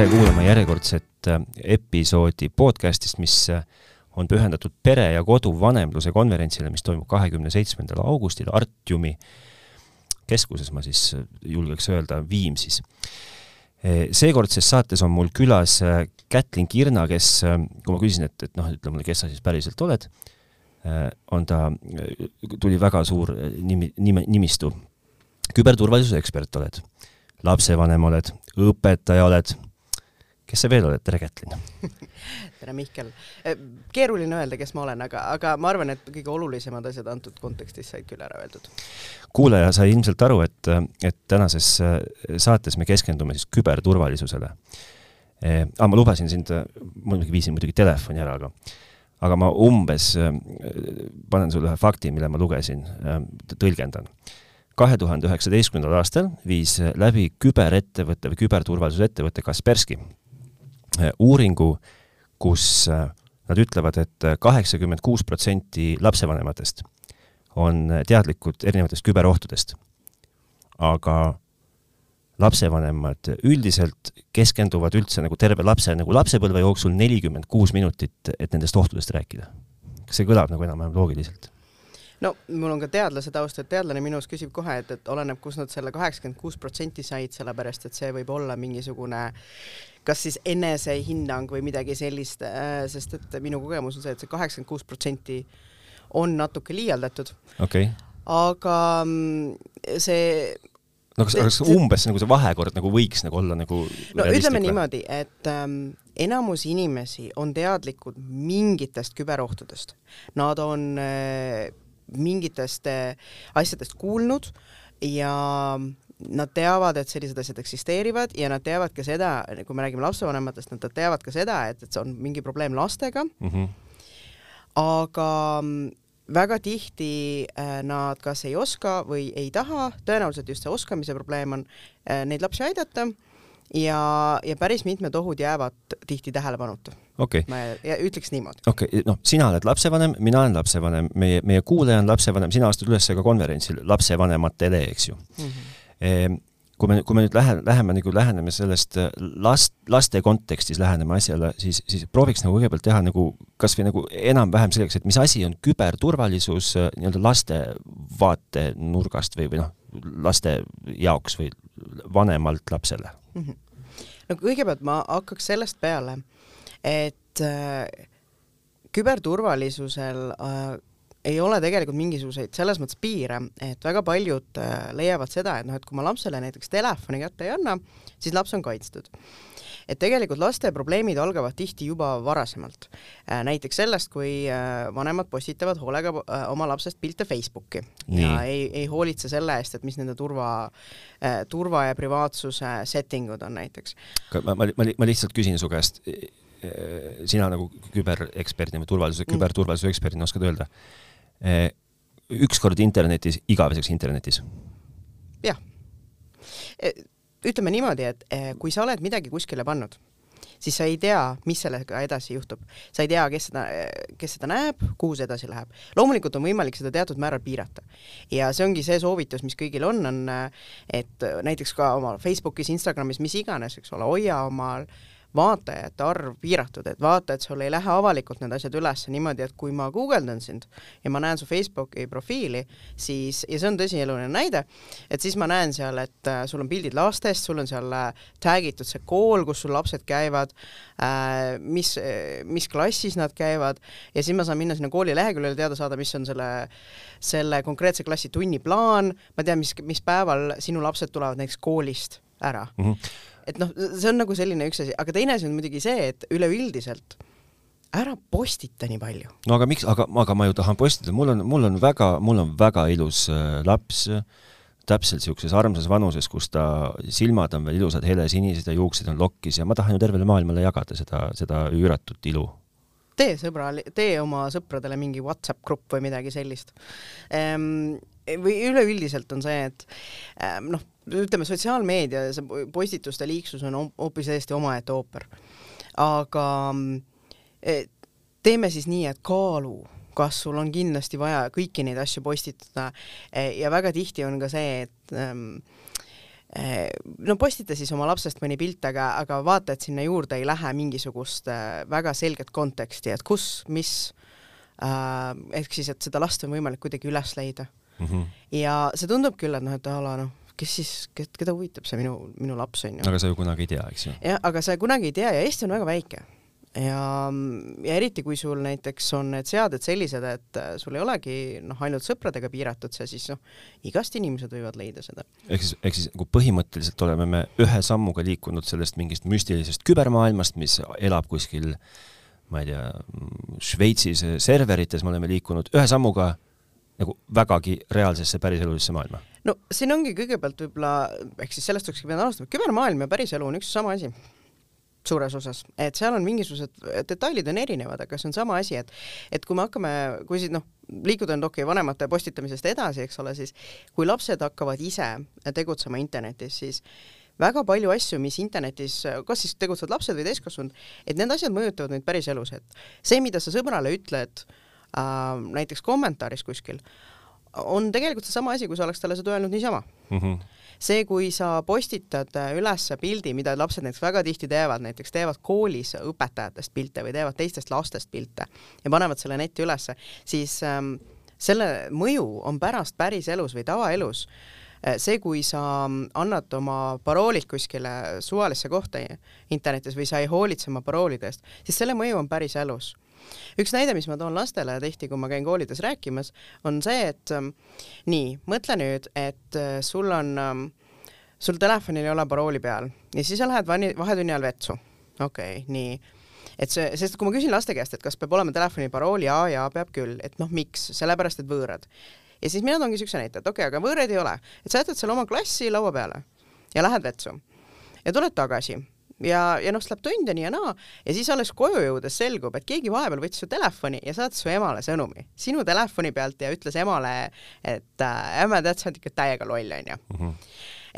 tere kuulama järjekordset äh, episoodi podcastist, mis äh, on pühendatud pere ja kodu vanemluse konverentsile, mis toimub kahekümne seitsmendal augustil Artiumi keskuses, ma siis äh, julgeks öelda, Viimsis. seekordses saates on mul külas Kätlin Kirna, kes, kui ma küsisin, et, et noh, ütle mulle, kes sa siis päriselt oled, on ta, tuli väga suur nimi, nime, nimistu. küberturvalisuse ekspert oled, lapsevanem oled, õpetaja oled kes sa veel oled, tere Kätlin tere Mihkel. Eh, keeruline öelda, kes ma olen, aga, aga ma arvan, et kõige olulisemad asjad antud kontekstis said küll ära öeldud. kuulaja sai ilmselt aru, et, et tänases äh, saates me keskendume siis küberturvalisusele eh,. Ah, ma lubasin sind, ma muidugi viisin muidugi telefoni ära, aga aga ma umbes äh, panen sulle ühe fakti, mille ma lugesin äh,, tõlgendan kahe tuhande üheksateistkümnendal aastal viis läbi küberettevõte või küberturvalisuse ettevõte Kaspersky Äh, uuringu, kus äh, nad ütlevad et, et kaheksakümmend kuus protsenti lapsevanematest on teadlikud erinevatest küberohtudest. aga lapsevanemad üldiselt keskenduvad üldse nagu terve lapse nagu lapsepõlve jooksul nelikümmend kuus minutit, et nendest ohtudest rääkida. kas see kõlab nagu enam-vähem loogiliselt? No mul on ka teadlase taust, et teadlane minus küsib kohe, et, et oleneb, kust nad selle kaheksakümmend kuus protsenti said, sellepärast et see võib olla mingisugune kas siis enesehinnang või midagi sellist, äh, sest et minu kogemus on see, et see kaheksakümmend kuus protsenti on natuke liialdatud. Okay.. aga mm, see no kas, kas umbes nagu see vahekord nagu võiks nagu olla nagu no ütleme niimoodi, et ähm, enamus inimesi on teadlikud mingitest küberohtudest. Nad on äh, mingitest äh, asjadest kuulnud ja nad teavad, et sellised asjad eksisteerivad ja nad teavad ka seda, kui me räägime lapsevanematest, nad teavad ka seda, et, et see on mingi probleem lastega mm. -hmm. aga väga tihti äh, nad kas ei oska või ei taha, tõenäoliselt just see oskamise probleem on äh, neid lapsi aidata ja, ja päris mitmed ohud jäävad tihti tähelepanuta okay.. ma ütleks niimoodi. okei okay., noh, sina oled lapsevanem, mina olen lapsevanem, meie, meie kuulaja on lapsevanem, sina astud üles ka konverentsil lapsevanematele, eks ju mm. -hmm. kui me, kui me nüüd lähe, läheme nagu läheneme sellest äh, last, laste kontekstis läheneme asjale, siis, siis prooviks nagu kõigepealt teha nagu kasvõi nagu enam-vähem selgeks, et mis asi on küberturvalisus äh, nii-öelda laste vaatenurgast või, või noh, laste jaoks või vanemalt lapsele mm. -hmm. no kõigepealt ma hakkaks sellest peale et äh, küberturvalisusel äh, ei ole tegelikult mingisuguseid selles mõttes piire, et väga paljud äh, leiavad seda, et noh, et kui ma lapsele näiteks telefoni kätte ei anna, siis laps on kaitstud. et tegelikult laste probleemid algavad tihti juba varasemalt. Äh, näiteks sellest, kui äh, vanemad postitavad hoolega äh, oma lapsest pilte Facebooki Nii. ja ei, ei hoolitse selle eest, et mis nende turva, turva ja privaatsuse settingud on näiteks. ma, ma, ma, lihtsalt küsin su käest sina nagu kübereksperdina või turvalisuse mm., küberturvalisuse eksperdina oskad öelda, äh, ükskord internetis, igaveseks internetis? jah. E, ütleme niimoodi, et kui sa oled midagi kuskile pannud, siis sa ei tea, mis sellega edasi juhtub. sa ei tea, kes seda, kes seda näeb, kuhu see edasi läheb. loomulikult on võimalik seda teatud määral piirata. ja see ongi see soovitus, mis kõigil on, on et näiteks ka oma Facebookis, Instagramis, mis iganes, eks ole, hoia omal äh, vaatajate arv piiratud, et vaata, et sul ei lähe avalikult need asjad üles niimoodi, et kui ma guugeldan sind ja ma näen su Facebooki profiili, siis, ja see on tõsieluline näide, et siis ma näen seal, et äh, sul on pildid lastest, sul on seal äh, tag itud see kool, kus sul lapsed käivad äh,, mis, mis klassis nad käivad ja siis ma saan minna sinna kooli leheküljele teada saada, mis on selle selle konkreetse klassi tunniplaan, ma tean, mis, mis päeval sinu lapsed tulevad näiteks koolist ära mm. -hmm et noh, see on nagu selline üks asi, aga teine asi on muidugi see, et üleüldiselt ära postita nii palju. no aga miks, aga, aga ma ju tahan postida, mul on, mul on väga, mul on väga ilus äh, laps, täpselt niisuguses armsas vanuses, kus ta silmad on veel ilusad helesinised ja juuksed on lokkis ja ma tahan ju tervele maailmale jagada seda, seda üüratut ilu tee sõbra, tee oma sõpradele mingi Whatsapp grupp või midagi sellist ehm,. Või üleüldiselt on see, et ehm, noh, ütleme sotsiaalmeedia ja see postituste liiksus on hoopis täiesti omaette ooper. aga e, teeme siis nii, et kaalu, kas sul on kindlasti vaja kõiki neid asju postitada e, ja väga tihti on ka see, et ähm, eh, no postita siis oma lapsest mõni pilt, aga, aga vaata, et sinna juurde ei lähe mingisugust äh, väga selget konteksti, et kus, mis äh,, ehk siis, et seda last on võimalik kuidagi üles leida mm. -hmm. ja see tundub küll, et noh, et a la noh, kes siis, keda huvitab see minu, minu laps on ju. aga sa ju kunagi ei tea, eks ju. jah, aga sa kunagi ei tea ja Eesti on väga väike ja, ja eriti, kui sul näiteks on need seaded sellised, et äh, sul ei olegi noh, ainult sõpradega piiratud see, siis noh, igast inimesed võivad leida seda. ehk siis, ehk siis nagu põhimõtteliselt oleme me ühe sammuga liikunud sellest mingist müstilisest kübermaailmast, mis elab kuskil ma ei tea, Šveitsis serverites, me oleme liikunud ühe sammuga nagu vägagi reaalsesse päriselulisesse maailma? no siin ongi kõigepealt võib-olla, ehk siis sellest olekski pidanud alustama, kübermaailm ja päriselu on üks sama asi suures osas, et seal on mingisugused detailid on erinevad, aga see on sama asi, et et kui me hakkame, kui siis noh, liikuda nüüd okei okay, vanemate postitamisest edasi, eks ole, siis kui lapsed hakkavad ise tegutsema internetis, siis väga palju asju, mis internetis, kas siis tegutsevad lapsed või täiskasvanud, et need asjad mõjutavad meid päriselus, et see, mida sa sõbrale ütled äh, näiteks kommentaaris kuskil, on tegelikult seesama asi, kui sa oleks talle seda öelnud niisama. Mm. -hmm see, kui sa postitad äh, üles pildi, mida lapsed näiteks väga tihti teevad, näiteks teevad koolis õpetajatest pilte või teevad teistest lastest pilte ja panevad selle netti ülesse, siis ähm, selle mõju on pärast päriselus või tavaelus. Äh, see, kui sa mm, annad oma paroolid kuskile suvalisse kohta internetis või sa ei hoolitse oma paroolide eest, siis selle mõju on päris elus üks näide, mis ma toon lastele tihti, kui ma käin koolides rääkimas, on see, et ähm, nii, mõtle nüüd, et äh, sul on, ähm, sul telefonil ei ole parooli peal ja siis sa lähed vanni, vahetunni ajal vetsu. okei okay,, nii. Et see, sest kui ma küsin laste käest, et kas peab olema telefoni parool, jaa, jaa, peab küll, et noh, miks, sellepärast et võõrad. ja siis mina toongi siukse näite, et okei okay,, aga võõraid ei ole, et sa jätad selle oma klassi laua peale ja lähed vetsu. Ja tuled tagasi ja, ja noh, siis läheb tund ja nii ja naa ja siis alles koju jõudes selgub, et keegi vahepeal võttis su telefoni ja saatis su emale sõnumi sinu telefoni pealt ja ütles emale, et äh, emme, tead, sa oled ikka täiega loll, onju. Mhm.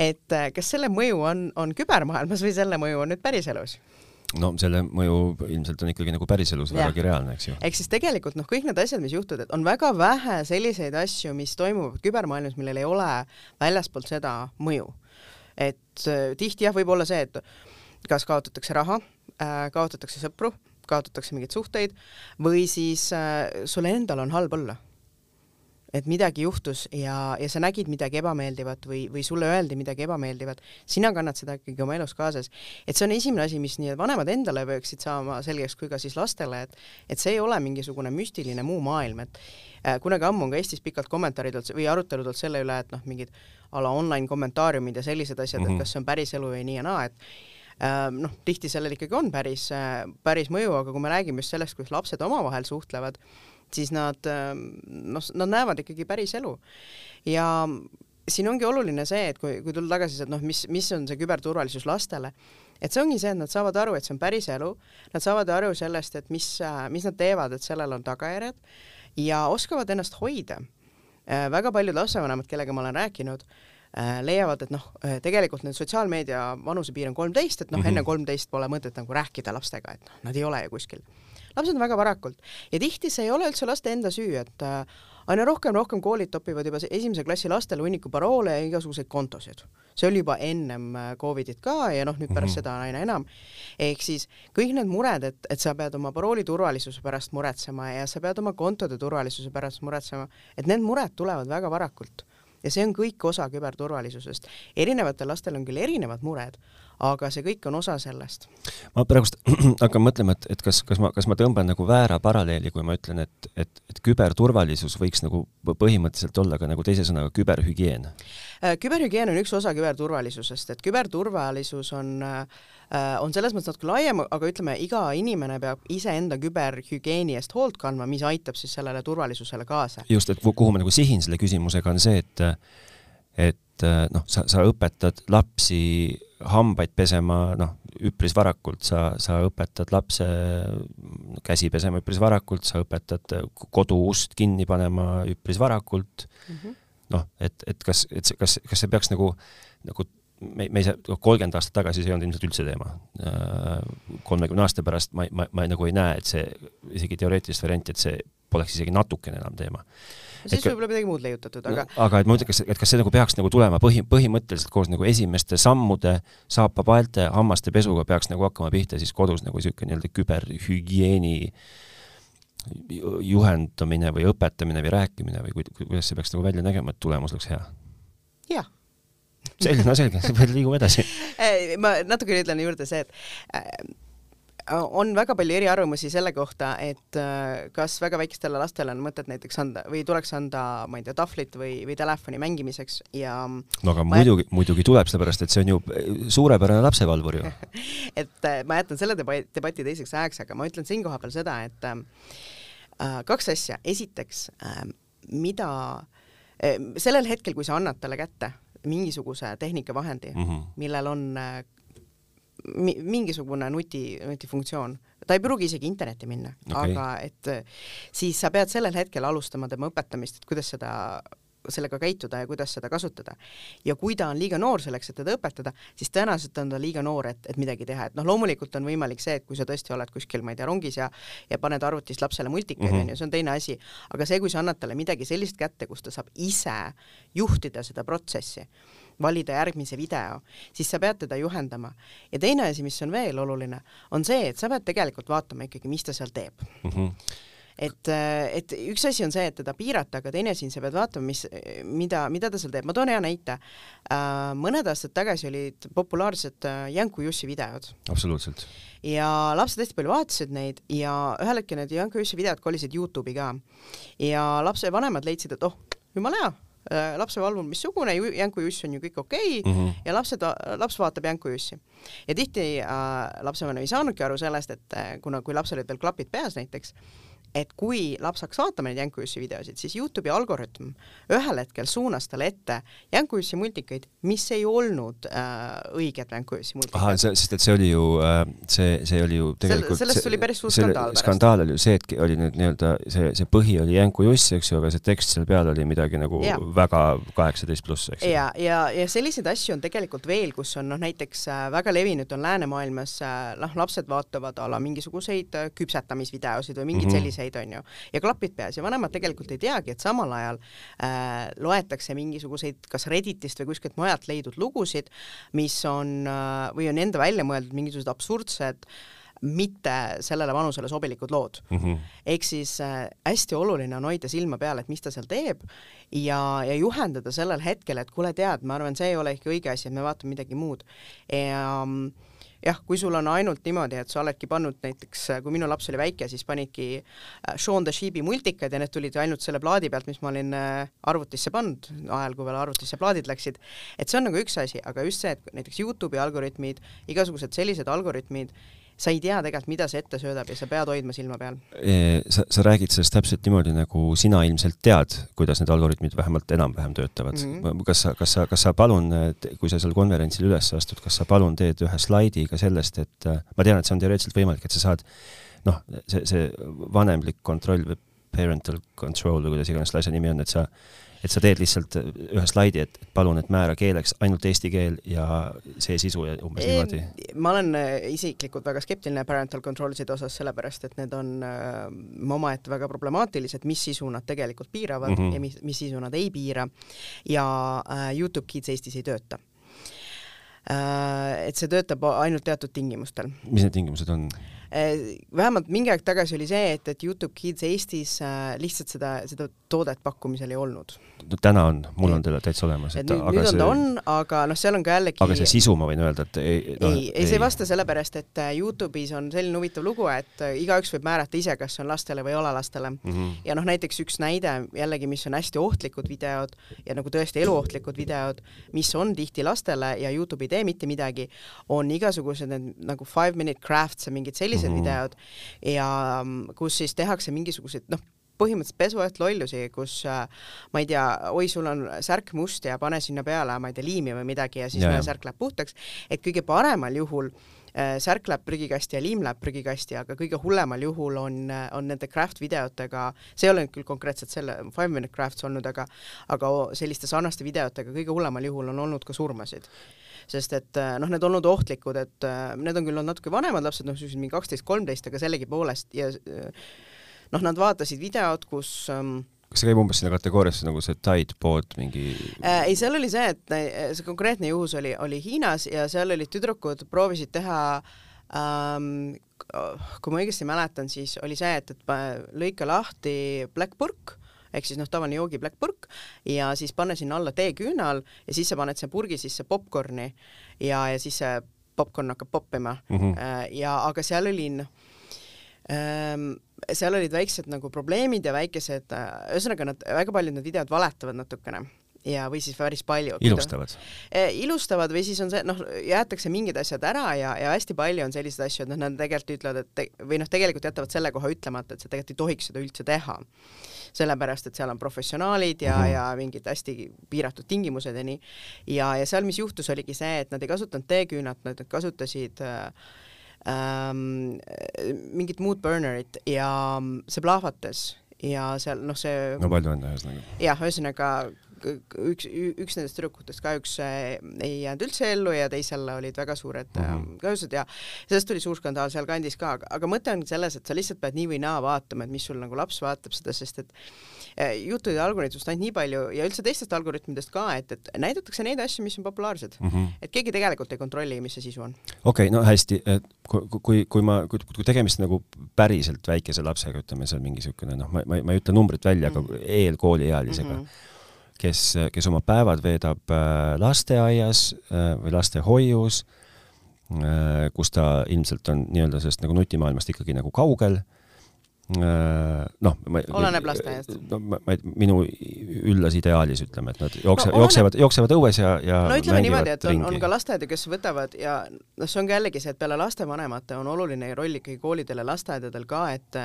et äh, kas selle mõju on, on kübermaailmas või selle mõju on nüüd päriselus? no selle mõju ilmselt on ikkagi nagu päriselus vägagi reaalne, eks ju. ehk siis tegelikult noh, kõik need asjad, mis juhtuvad, et on väga vähe selliseid asju, mis toimuvad kübermaailmas, millel ei ole väljaspoolt seda mõju. et äh, tihti jah, võib olla see, et kas kaotatakse raha, äh, kaotatakse sõpru, kaotatakse mingeid suhteid või siis äh, sul endal on halb olla. et midagi juhtus ja, ja sa nägid midagi ebameeldivat või, või sulle öeldi midagi ebameeldivat, sina kannad seda ikkagi oma elus kaasas. et see on esimene asi, mis nii vanemad endale peaksid saama selgeks kui ka siis lastele, et et see ei ole mingisugune müstiline muu maailm, et äh, kunagi ammu on ka Eestis pikalt kommentaarid olnud või arutelud olnud selle üle, et noh, mingid a la online kommentaariumid ja sellised asjad mm, -hmm. et mhm. kas see on päris elu või nii ja naa, et noh, tihti sellel ikkagi on päris, äh, päris mõju, aga kui me räägime just sellest, kuidas lapsed omavahel suhtlevad, siis nad ehm, noh, nad näevad ikkagi päris elu. ja siin ongi oluline see, et kui, kui tulla tagasi, et noh, mis, mis on see küberturvalisus lastele, et see ongi see, et nad saavad aru, et see on päris elu, nad saavad aru sellest, et mis, mis nad teevad, et sellel on tagajärjed ja oskavad ennast hoida. Äh, väga paljud lapsevanemad, kellega ma olen rääkinud, Äh, leiavad, et noh, äh, tegelikult need sotsiaalmeedia vanusepiir on kolmteist, et noh mm -hmm., enne kolmteist pole mõtet nagu rääkida lastega, et noh, nad ei ole ju kuskil. lapsed on väga varakult ja tihti see ei ole üldse laste enda süü, et äh, aina rohkem, rohkem koolid topivad juba esimese klassi lastele hunniku paroole ja igasuguseid kontosid. see oli juba ennem Covidit ka ja noh, nüüd pärast mm -hmm. seda aina enam. ehk siis kõik need mured, et, et sa pead oma parooli turvalisuse pärast muretsema ja sa pead oma kontode turvalisuse pärast muretsema, et need mured tulevad väga varakult ja see on kõik osa küberturvalisusest. erinevatel lastel on küll erinevad mured, aga see kõik on osa sellest. ma praegust hakkan mõtlema, et, et kas, kas ma, kas ma tõmban nagu väära paralleeli, kui ma ütlen, et, et, et küberturvalisus võiks nagu põhimõtteliselt olla ka nagu teise sõnaga küberhügieen? Küberhügieen on üks osa küberturvalisusest, et küberturvalisus on Äh, on selles mõttes natuke laiem, aga ütleme, iga inimene peab iseenda küberhügieeni eest hoolt kandma, mis aitab siis sellele turvalisusele kaasa. just, et kuhu ma nagu sihin selle küsimusega, on see, et et noh, sa, sa õpetad lapsi hambaid pesema, noh, üpris varakult, sa, sa õpetad lapse käsi pesema üpris varakult, sa õpetad kodu ust kinni panema üpris varakult mm -hmm.. noh, et, et kas, et see, kas, kas see peaks nagu, nagu me, me ei saa, kolmkümmend aastat tagasi see ei olnud ilmselt üldse teema. kolmekümne aasta pärast ma, ma, ma nagu ei näe, et see, isegi teoreetilist varianti, et see poleks isegi natukene enam teema. siis võib-olla midagi muud leiutatud, aga aga et ma mõtlen, kas, et kas see nagu peaks nagu tulema põhi, põhimõtteliselt koos nagu esimeste sammude, saapapaelte, hammaste pesuga peaks nagu hakkama pihta siis kodus nagu niisugune nii-öelda küberhügieeni juhendamine või õpetamine või rääkimine või kuidas see peaks nagu välja nägema, et tulemus oleks hea? jah selge, no selge, liigume edasi. Ma natukene ütlen juurde see, et äh, on väga palju eriarvamusi selle kohta, et äh, kas väga väikestele lastele on mõtet näiteks anda või tuleks anda, ma ei tea, tahvlit või, või telefoni mängimiseks ja no aga muidugi, muidugi tuleb, sellepärast et see on ju suurepärane lapsevalvur ju. Et äh, ma jätan selle debati, debati teiseks ajaks, aga ma ütlen siinkohal veel seda, et äh, kaks asja, esiteks äh, mida äh, sellel hetkel, kui sa annad talle kätte mingisuguse tehnikavahendi mm, -hmm. millel on äh, mi mingisugune nuti, nutifunktsioon, ta ei pruugi isegi internetti minna okay., aga et äh, siis sa pead sellel hetkel alustama tema õpetamist, et kuidas seda sellega käituda ja kuidas seda kasutada. ja kui ta on liiga noor selleks, et teda õpetada, siis tõenäoliselt on ta liiga noor, et, et midagi teha, et noh, loomulikult on võimalik see, et kui sa tõesti oled kuskil, ma ei tea, rongis ja ja paned arvutist lapsele multikaid, mhm. on ju, see on teine asi, aga see, kui sa annad talle midagi sellist kätte, kus ta saab ise juhtida seda protsessi, valida järgmise video, siis sa pead teda juhendama. ja teine asi, mis on veel oluline, on see, et sa pead tegelikult vaatama ikkagi, mis ta seal teeb mm. -hmm et, äh, et üks asi on see, et teda piirata, aga teine asi on, sa pead vaatama, mis, mida, mida ta seal teeb. ma toon hea näite. Äh, mõned aastad tagasi olid populaarsed äh, Janku Jussi videod. absoluutselt. ja lapsed hästi palju vaatasid neid ja ühel hetkel need Janku Jussi videod kolisid Youtube'i ka. ja lapsevanemad leidsid, et oh, jumala hea, lapse valvur missugune, Janku Juss on ju kõik okei okay, mm -hmm. ja lapsed, laps vaatab Janku Jussi. ja tihti äh, lapsevanem ei saanudki aru sellest, et kuna, kui lapsel olid veel klapid peas näiteks, et kui laps hakkas vaatama neid Jänku-Jussi videosid, siis Youtube'i algoritm ühel hetkel suunas talle ette Jänku-Jussi multikaid, mis ei olnud äh, õiged Jänku-Jussi multikad. ahah, see, sest et see oli ju äh,, see, see oli ju tegelikult Sel, sellest tuli päris suur skandaal skandaal oli ju see, et oli nüüd nii-öelda see, see põhi oli Jänku-Juss, eks ju, aga see tekst seal peal oli midagi nagu ja. väga kaheksateist pluss, eks ju. ja, ja, ja selliseid asju on tegelikult veel, kus on noh, näiteks äh, väga levinud on läänemaailmas äh, noh, lapsed vaatavad a la mingisuguseid äh, küpsetamisvideosid või mingeid mm -hmm. selliseid selliseid, on ju, ja klapid peas. Ja vanemad tegelikult ei teagi, et samal ajal äh, loetakse mingisuguseid kas Redditist või kuskilt mujalt leidnud lugusid, mis on äh, või on enda välja mõeldud mingisugused absurdsed mitte sellele vanusele sobilikud lood. Mm -hmm.. ehk siis äh, hästi oluline on hoida silma peal, et mis ta seal teeb ja, ja juhendada sellel hetkel, et kuule, tead, ma arvan, see ei ole ikka õige asi, et me vaatame midagi muud. Ja äh, jah, kui sul on ainult niimoodi, et sa oledki pannud näiteks, kui minu laps oli väike, siis panidki äh, Shaun the Sheep'i multikad ja need tulid ainult selle plaadi pealt, mis ma olin äh, arvutisse pannud, ajal kui veel arvutisse plaadid läksid, et see on nagu üks asi, aga just see, et näiteks Youtube'i algoritmid, igasugused sellised algoritmid, sa ei tea tegelikult, mida see ette söödab ja sa pead hoidma silma peal. sa, sa räägid sellest täpselt niimoodi, nagu sina ilmselt tead, kuidas need algoritmid vähemalt enam-vähem töötavad mm. -hmm. kas sa, kas sa, kas sa palun, kui sa seal konverentsil üles astud, kas sa palun teed ühe slaidi ka sellest, et ma tean, et see on teoreetiliselt võimalik, et sa saad noh, see, see vanemlik kontroll või parental control või kuidas iganes selle asja nimi on, et sa et sa teed lihtsalt ühe slaidi, et palun, et määra keeleks ainult eesti keel ja see sisu ja umbes niimoodi? ma olen äh, isiklikult väga skeptiline parental control'ide osas, sellepärast et need on äh, omaette väga problemaatilised, mis sisu nad tegelikult piiravad mm -hmm. ja mis, mis sisu nad ei piira. ja äh, Youtube Kids Eestis ei tööta äh,. et see töötab ainult teatud tingimustel. mis need tingimused on? Äh, vähemalt mingi aeg tagasi oli see, et, et Youtube Kids Eestis äh, lihtsalt seda, seda toodet pakkumisel ei olnud no täna on, mul on teda täitsa olemas. et nüüd, nüüd on see... ta on, aga noh, seal on ka jällegi aga see sisu, ma võin öelda, et ei no, ei, ei, see ei vasta sellepärast, et äh, Youtube'is on selline huvitav lugu, et igaüks võib määrata ise, kas see on lastele või ei ole lastele mm. -hmm. ja noh, näiteks üks näide jällegi, mis on hästi ohtlikud videod ja nagu tõesti eluohtlikud videod, mis on tihti lastele ja Youtube ei tee mitte midagi, on igasugused need nagu five minute crafts ja mingid sellised mm -hmm. videod. Ja mm, kus siis tehakse mingisuguseid noh, põhimõtteliselt pesuett lollusi, kus äh, ma ei tea, oi, sul on särk must ja pane sinna peale, ma ei tea, liimi või midagi ja siis ja, särk läheb puhtaks, et kõige paremal juhul äh, särk läheb prügikasti ja liim läheb prügikasti, aga kõige hullemal juhul on, äh, on nende craft videotega, see ei ole nüüd küll konkreetselt selle Five Minute Crafts olnud, aga aga selliste sarnaste videotega kõige hullemal juhul on olnud ka surmasid. Sest et noh, need olnud ohtlikud, et need on küll olnud natuke vanemad lapsed, noh, sellised mingi kaksteist, kolmteist, aga sellegipoolest ja noh, nad vaatasid videot, kus ähm, kas see käib umbes sinna kategooriasse nagu see Tide pood mingi äh,? ei, seal oli see, et äh, see konkreetne juhus oli, oli Hiinas ja seal olid tüdrukud, proovisid teha ähm, kui ma õigesti mäletan, siis oli see, et, et lõika lahti Black Purk ehk siis noh, tavaline joogi Black Purk ja siis pane sinna alla teeküünal ja siis sa paned sinna purgi sisse popkorni ja, ja siis see popkorn hakkab poppima mm. -hmm. ja aga seal oli noh ähm, seal olid väiksed nagu probleemid ja väikesed, äh, ühesõnaga nad, väga paljud need videod valetavad natukene ja, või siis päris palju. ilustavad? Eh, ilustavad või siis on see, noh, jäetakse mingid asjad ära ja, ja hästi palju on selliseid asju, et noh, nad tegelikult ütlevad, et te, või noh, tegelikult jätavad selle koha ütlemata, et sa tegelikult ei tohiks seda üldse teha. sellepärast, et seal on professionaalid ja mm, -hmm. ja mingid hästi piiratud tingimused ja nii. ja, ja seal, mis juhtus, oligi see, et nad ei kasutanud teeküünat, nad kasutasid äh, ähm, mingit muud burnerit ja see plahvatas ja seal noh, see no palju õnne ühesõnaga. jah, ühesõnaga üks, üks nendest tüdrukutest kahjuks äh, ei jäänud üldse ellu ja teisel olid väga suured mm -hmm. kahjused ja sellest tuli suur skandaal sealkandis ka, aga mõte on selles, et sa lihtsalt pead nii või naa vaatama, et mis sul nagu laps vaatab seda, sest et äh, juttude algoritmist ainult nii palju ja üldse teistest algoritmidest ka, et, et näidatakse neid asju, mis on populaarsed mm. -hmm. et keegi tegelikult ei kontrolli, mis see sisu on. okei okay,, no hästi, et kui, kui, kui ma, kui tegemist nagu päriselt väikese lapsega, ütleme seal mingi niisugune noh, ma, ma, ma ei ütle numbrit välja mm, -hmm. aga eelkooliealisega mm, -hmm kes, kes oma päevad veedab äh, lasteaias äh, või lastehoius, äh, kus ta ilmselt on nii-öelda sellest nagu nutimaailmast ikkagi nagu kaugel Noh, oleneb lasteaiast. no ma, ma, minu üllas ideaalis ütleme, et nad jookse- no,, jooksevad, jooksevad õues ja, ja no ütleme niimoodi, et on, on ka lasteaedu, kes võtavad ja noh, see on ka jällegi see, et peale lastevanemate on oluline roll ikkagi koolidel ja lasteaedadel ka, et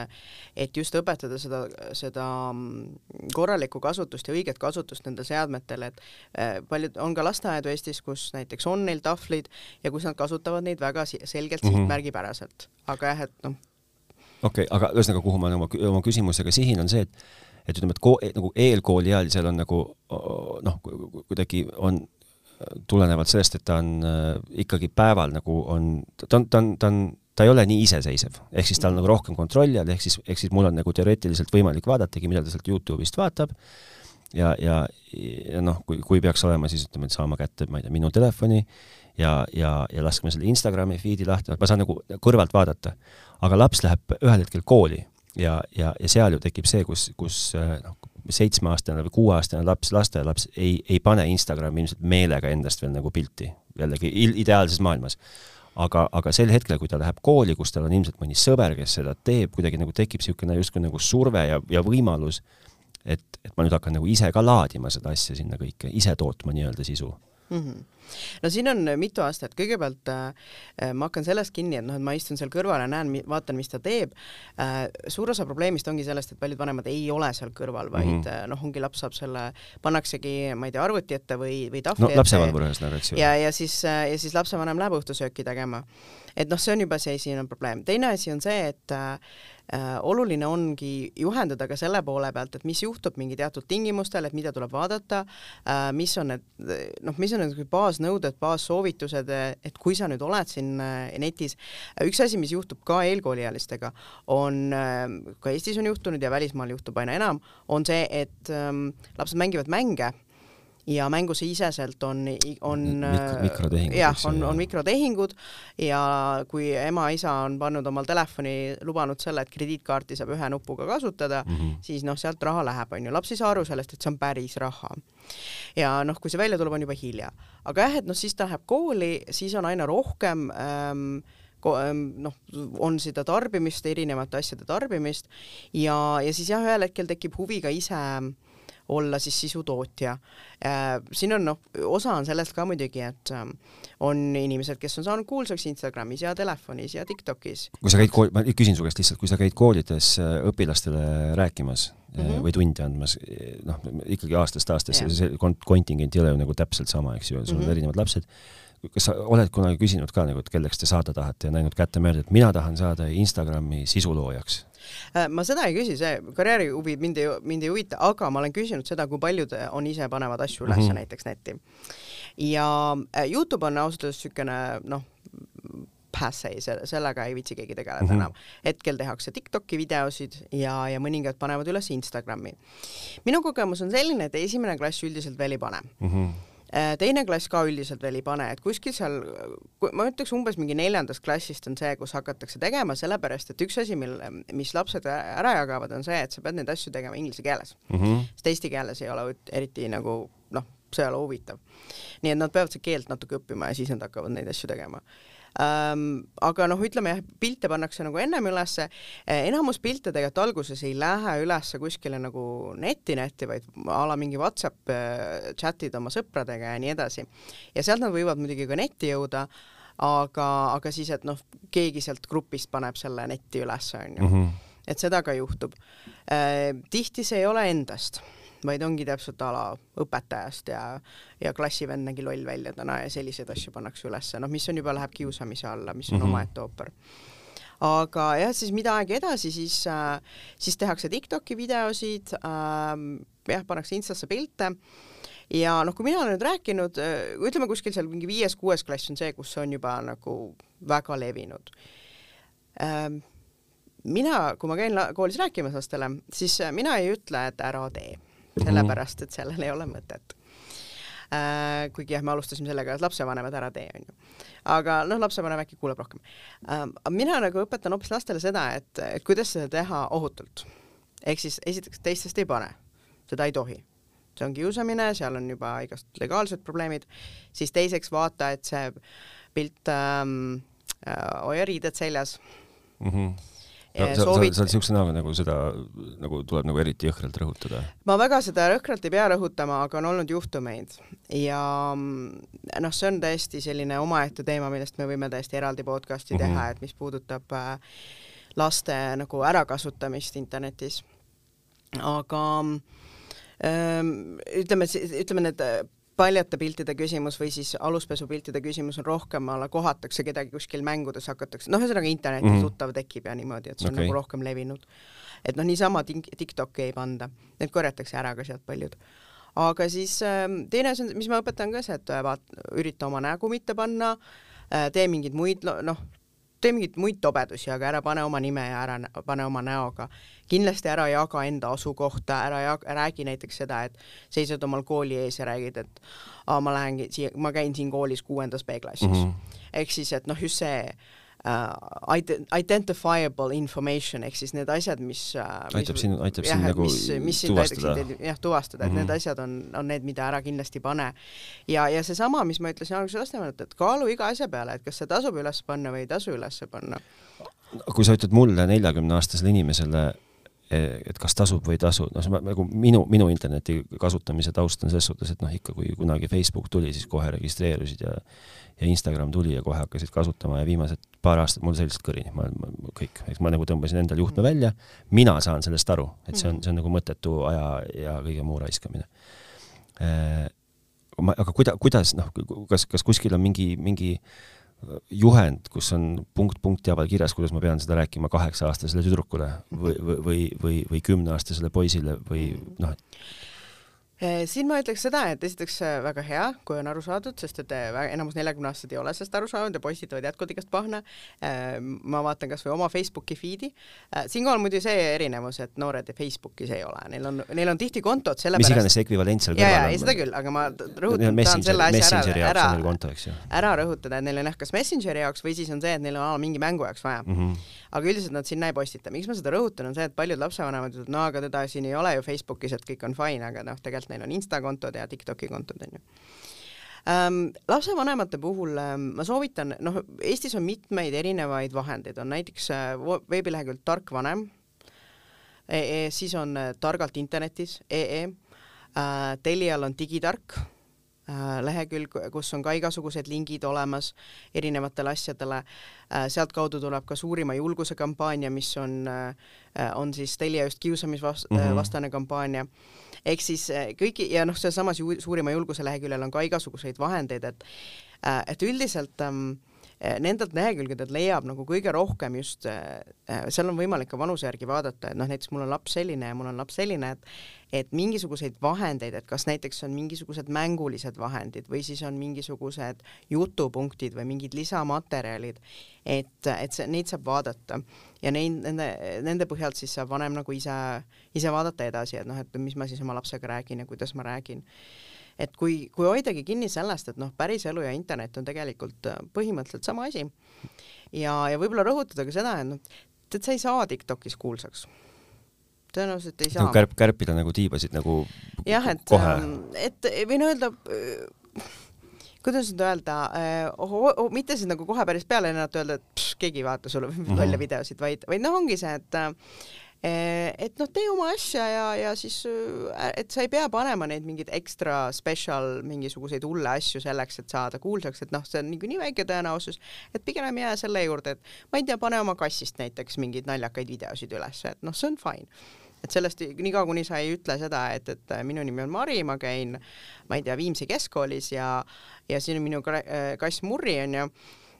et just õpetada seda, seda mm, korralikku kasutust ja õiget kasutust nendel seadmetel, et eh, paljud, on ka lasteaedu Eestis, kus näiteks on neil tahvlid ja kus nad kasutavad neid väga selgelt mm -hmm. sihtmärgipäraselt. aga jah, et noh, okei okay,, aga ühesõnaga, kuhu ma oma, oma küsimusega sihin, on see, et et ütleme, et ko-, nagu eelkooliealisel on nagu noh, kuidagi on tulenevalt sellest, et ta on äh, ikkagi päeval nagu on, ta on, ta on, ta on, ta ei ole nii iseseisev, ehk siis tal on nagu rohkem kontrolli all, ehk siis, ehk siis mul on nagu teoreetiliselt võimalik vaadatagi, mida ta sealt Youtube'ist vaatab, ja, ja, ja noh, kui, kui peaks olema, siis ütleme, et saama kätte, ma ei tea, minu telefoni ja, ja, ja laskma selle Instagrami feed'i lahti, ma saan nagu kõrvalt vaadata aga laps läheb ühel hetkel kooli ja, ja, ja seal ju tekib see, kus, kus äh, noh, seitsmeaastane või kuueaastane laps, lasteaialaps ei, ei pane Instagrami ilmselt meelega endast veel nagu pilti, jällegi ideaalses maailmas. aga, aga sel hetkel, kui ta läheb kooli, kus tal on ilmselt mõni sõber, kes seda teeb, kuidagi nagu tekib niisugune justkui nagu surve ja, ja võimalus, et, et ma nüüd hakkan nagu ise ka laadima seda asja sinna kõike, ise tootma nii-öelda sisu mm. -hmm no siin on mitu astet, kõigepealt äh, ma hakkan sellest kinni, et noh, et ma istun seal kõrval ja näen, vaatan, mis ta teeb äh,. suur osa probleemist ongi sellest, et paljud vanemad ei ole seal kõrval, vaid mm -hmm. noh, ongi laps saab selle, pannaksegi, ma ei tea, arvuti ette või, või tahvli no, ette. lapsevalvur ühesõnaga, eks ju. ja, ja siis, äh, ja siis lapsevanem läheb õhtusööki tegema. Et noh, see on juba see esimene probleem. teine asi on see, et äh, äh, oluline ongi juhendada ka selle poole pealt, et mis juhtub mingi teatud tingimustel, et mida tuleb vaadata äh,, mis on need noh, mis on need baasnõuded, baassoovitused, et kui sa nüüd oled siin äh, netis, üks asi, mis juhtub ka eelkooliealistega, on äh, ka Eestis on juhtunud ja välismaal juhtub aina enam, on see, et ähm, lapsed mängivad mänge ja mängusiseselt on, on Mik mikrotehingud. jah, on, on mikrotehingud ja kui ema-isa on pannud omal telefoni, lubanud selle, et krediitkaarti saab ühe nupuga kasutada mm, -hmm. siis noh, sealt raha läheb, on ju, laps ei saa aru sellest, et see on päris raha. ja noh, kui see välja tuleb, on juba hilja. aga jah, et noh, siis ta läheb kooli, siis on aina rohkem ähm, ähm noh, on seda tarbimist, erinevate asjade tarbimist ja, ja siis jah, ühel hetkel tekib huvi ka ise äh, olla siis sisutootja. Äh, siin on noh, osa on sellest ka muidugi, et ähm, on inimesed, kes on saanud kuulsaks Instagramis ja telefonis ja Tiktokis. kui sa käid kool, ma küsin su käest lihtsalt, kui sa käid koolides äh, õpilastele rääkimas mm -hmm. või tunde andmas, noh, ikkagi aastast aastasse, see kontingent ei ole ju nagu täpselt sama, eks ju, sul on mm -hmm. erinevad lapsed kas sa oled kunagi küsinud ka nagu, et kelleks te saada tahate ja näinud kätte mööda, et mina tahan saada Instagrami sisuloojaks? Äh, ma seda ei küsi, see karjäärihuvi mind ei, mind ei huvita, aga ma olen küsinud seda, kui paljud on ise panevad asju üles mm -hmm. näiteks netti. ja äh, Youtube on ausalt öeldes niisugune noh, passe, sellega ei viitsi keegi tegeleda mm -hmm. enam. hetkel tehakse TikToki videosid ja, ja mõningad panevad üles Instagrami. minu kogemus on selline, et esimene klass üldiselt veel ei pane mm. -hmm teine klass ka üldiselt veel ei pane, et kuskil seal, ma ütleks umbes mingi neljandast klassist on see, kus hakatakse tegema, sellepärast et üks asi, mil, mis lapsed ära jagavad, on see, et sa pead neid asju tegema inglise keeles mm. -hmm. sest eesti keeles ei ole eriti nagu noh, see ei ole huvitav. nii et nad peavad seda keelt natuke õppima ja siis nad hakkavad neid asju tegema ähm,. aga noh, ütleme jah, pilte pannakse nagu ennem ülesse, enamus pilte tegelikult alguses ei lähe ülesse kuskile nagu netti netti, vaid a la mingi Whatsapp äh, chat'id oma sõpradega ja nii edasi. ja sealt nad võivad muidugi ka netti jõuda, aga, aga siis, et noh, keegi sealt grupist paneb selle netti üles, onju. Mhm. et seda ka juhtub äh,. tihti see ei ole endast vaid ongi täpselt a la õpetajast ja, ja klassivend nägi loll välja täna ja selliseid asju pannakse ülesse, noh, mis on juba, läheb kiusamise alla, mis on mm -hmm. omaette ooper. Aga jah, siis mida aeg edasi, siis äh,, siis tehakse Tiktoki videosid äh,, jah, pannakse Instasse pilte. Ja noh, kui mina olen nüüd rääkinud, äh, ütleme kuskil seal mingi viies-kuues klass on see, kus on juba nagu väga levinud. Ähm, mina, kui ma käin koolis rääkimas lastele, siis mina ei ütle, et ära tee sellepärast et sellel ei ole mõtet äh,. kuigi jah, me alustasime sellega, et lapsevanemad ära tee, onju. aga noh, lapsevanem äkki kuuleb rohkem äh,. mina nagu õpetan hoopis lastele seda, et, et kuidas seda teha ohutult. ehk siis esiteks teistest ei pane, seda ei tohi see on kiusamine, seal on juba igast legaalsed probleemid, siis teiseks vaata, et see pilt ähm, äh, hoia riided seljas mm. -hmm no, sa, soovit... sa, sa oled niisuguse näoga nagu seda nagu tuleb nagu eriti jõhkralt rõhutada? ma väga seda jõhkralt ei pea rõhutama, aga on olnud juhtumeid ja noh, see on täiesti selline omaette teema, millest me võime täiesti eraldi podcast'i mm -hmm. teha, et mis puudutab äh, laste nagu ärakasutamist internetis. aga ähm, ütleme, ütleme need paljate piltide küsimus või siis aluspesupiltide küsimus on rohkem, alla kohatakse kedagi kuskil mängudes, hakatakse, noh, ühesõnaga internetis mm -hmm. tuttav tekib ja niimoodi, et see on okay. nagu rohkem levinud. et noh, niisama TikTok'i ei panda, need korjatakse ära ka sealt paljud. aga siis ähm, teine asi on, mis ma õpetan ka, see, et äh, vaat-, ürita oma nägu mitte panna, äh, tee mingeid muid, noh, tee mingeid muid tobedusi, aga ära pane oma nime ja ära pane oma näoga. kindlasti ära jaga enda asukohta, ära jaga, räägi näiteks seda, et seisad omal kooli ees ja räägid, et aa, ma lähen siia, ma käin siin koolis kuuendas B-klassis mm. -hmm. ehk siis, et noh, just see uh, identifiable information ehk siis need asjad, mis uh, aitab sind, aitab sind nagu mis, mis tuvastada. jah, tuvastada, et mm -hmm. need mhm. asjad on, on need, mida ära kindlasti pane. ja, ja seesama, mis ma ütlesin alguses lastevanematele, et kaalu iga asja peale, et kas see tasub üles panna või ei tasu üles panna. kui sa ütled mulle, neljakümneaastasele inimesele, et kas tasub või ei tasu, noh, see nagu minu, minu interneti kasutamise taust on selles suhtes, et noh, ikka kui kunagi Facebook tuli, siis kohe registreerusid ja ja Instagram tuli ja kohe hakkasid kasutama ja viimased paar aastat mul sellist kõrini, ma, ma kõik, eks ma nagu tõmbasin endale juhtme mm. välja, mina saan sellest aru, et see on, see on nagu mõttetu aja ja kõige muu raiskamine. Äh, ma, aga kuida-, kuidas noh, kas, kas kuskil on mingi, mingi juhend, kus on punkt punkti haaval kirjas, kuidas ma pean seda rääkima kaheksa-aastasele tüdrukule või, või, või, või, või kümneaastasele poisile või noh, et siin ma ütleks seda, et esiteks eh, väga hea, kui on aru saadud, sest et eh, enamus neljakümneaastased ei ole sellest aru saanud ja postitavad jätkuvalt igast pahna. ma vaatan kas või oma Facebooki feed'i. siinkohal muidugi see erinevus, et noored Facebookis ei ole, neil on, neil on tihti kontod sellepärast. mis iganes see ekvivalent seal kõrval on. seda küll, aga ma rõhutan, tahan selle asja ära, ära, konto, ära rõhutada, et neil on jah, kas Messengeri jaoks või siis on see, et neil on mingi mängu jaoks vaja mm. -hmm. aga üldiselt nad sinna ei postita. miks ma seda rõhutan, on see, et paljud lapsevanemad ütlevad, no aga teda siin ei ole ju Facebookis, et kõik on fine, aga noh, tegelikult tegelikult neil on Insta kontod ja TikToki kontod, on ju ähm,. lapsevanemate puhul ähm, ma soovitan, noh, Eestis on mitmeid erinevaid vahendeid, on näiteks äh, veebilehekülg Tark vanem e, e, siis on äh, Targalt internetis ee äh,, Telial on Digitark lehekülg, kus on ka igasugused lingid olemas erinevatele asjadele äh,. sealtkaudu tuleb ka suurima julguse kampaania, mis on äh,, on siis Telia just kiusamisvastane mm -hmm. kampaania ehk siis äh, kõigi ja noh, sealsamas suurima julguse leheküljel on ka igasuguseid vahendeid, et äh, et üldiselt ähm, nendelt lehekülgedelt leiab nagu kõige rohkem just, eh, eh, seal on võimalik ka vanuse järgi vaadata, et noh, näiteks mul on laps selline ja mul on laps selline, et et mingisuguseid vahendeid, et kas näiteks on mingisugused mängulised vahendid või siis on mingisugused jutupunktid või mingid lisamaterjalid, et, et see, neid saab vaadata. Ja neid, nende, nende põhjalt siis saab vanem nagu ise, ise vaadata edasi, et noh, et mis ma siis oma lapsega räägin ja kuidas ma räägin et kui, kui hoidagi kinni sellest, et noh, päriselu ja internet on tegelikult äh, põhimõtteliselt sama asi. Ja, ja võib-olla rõhutada ka seda, et noh, tead, sa ei saa Tiktokis kuulsaks. Tõenäoliselt ei saa. nagu kärp, kärpida nagu tiibasid nagu jah, et, ähm, et võin öelda, äh, kuidas nüüd öelda oh, mitte siis nagu kohe päris peale lennata, öelda, et pš, keegi ei vaata sulle lolle mm -hmm. videosid, vaid, vaid noh, ongi see, et et noh, tee oma asja ja, ja siis, äh, et sa ei pea panema neid mingeid ekstra special mingisuguseid hulle asju selleks, et saada kuulsaks, et noh, see on niikuinii väike tõenäosus, et pigem jää selle juurde, et ma ei tea, pane oma kassist näiteks mingeid naljakaid videosid üles, et noh, see on fine. Et sellest niikaua, kuni sa ei ütle seda, et, et minu nimi on Mari, ma käin, ma ei tea, Viimsi keskkoolis ja, ja siin on minu äh, kass Murri onju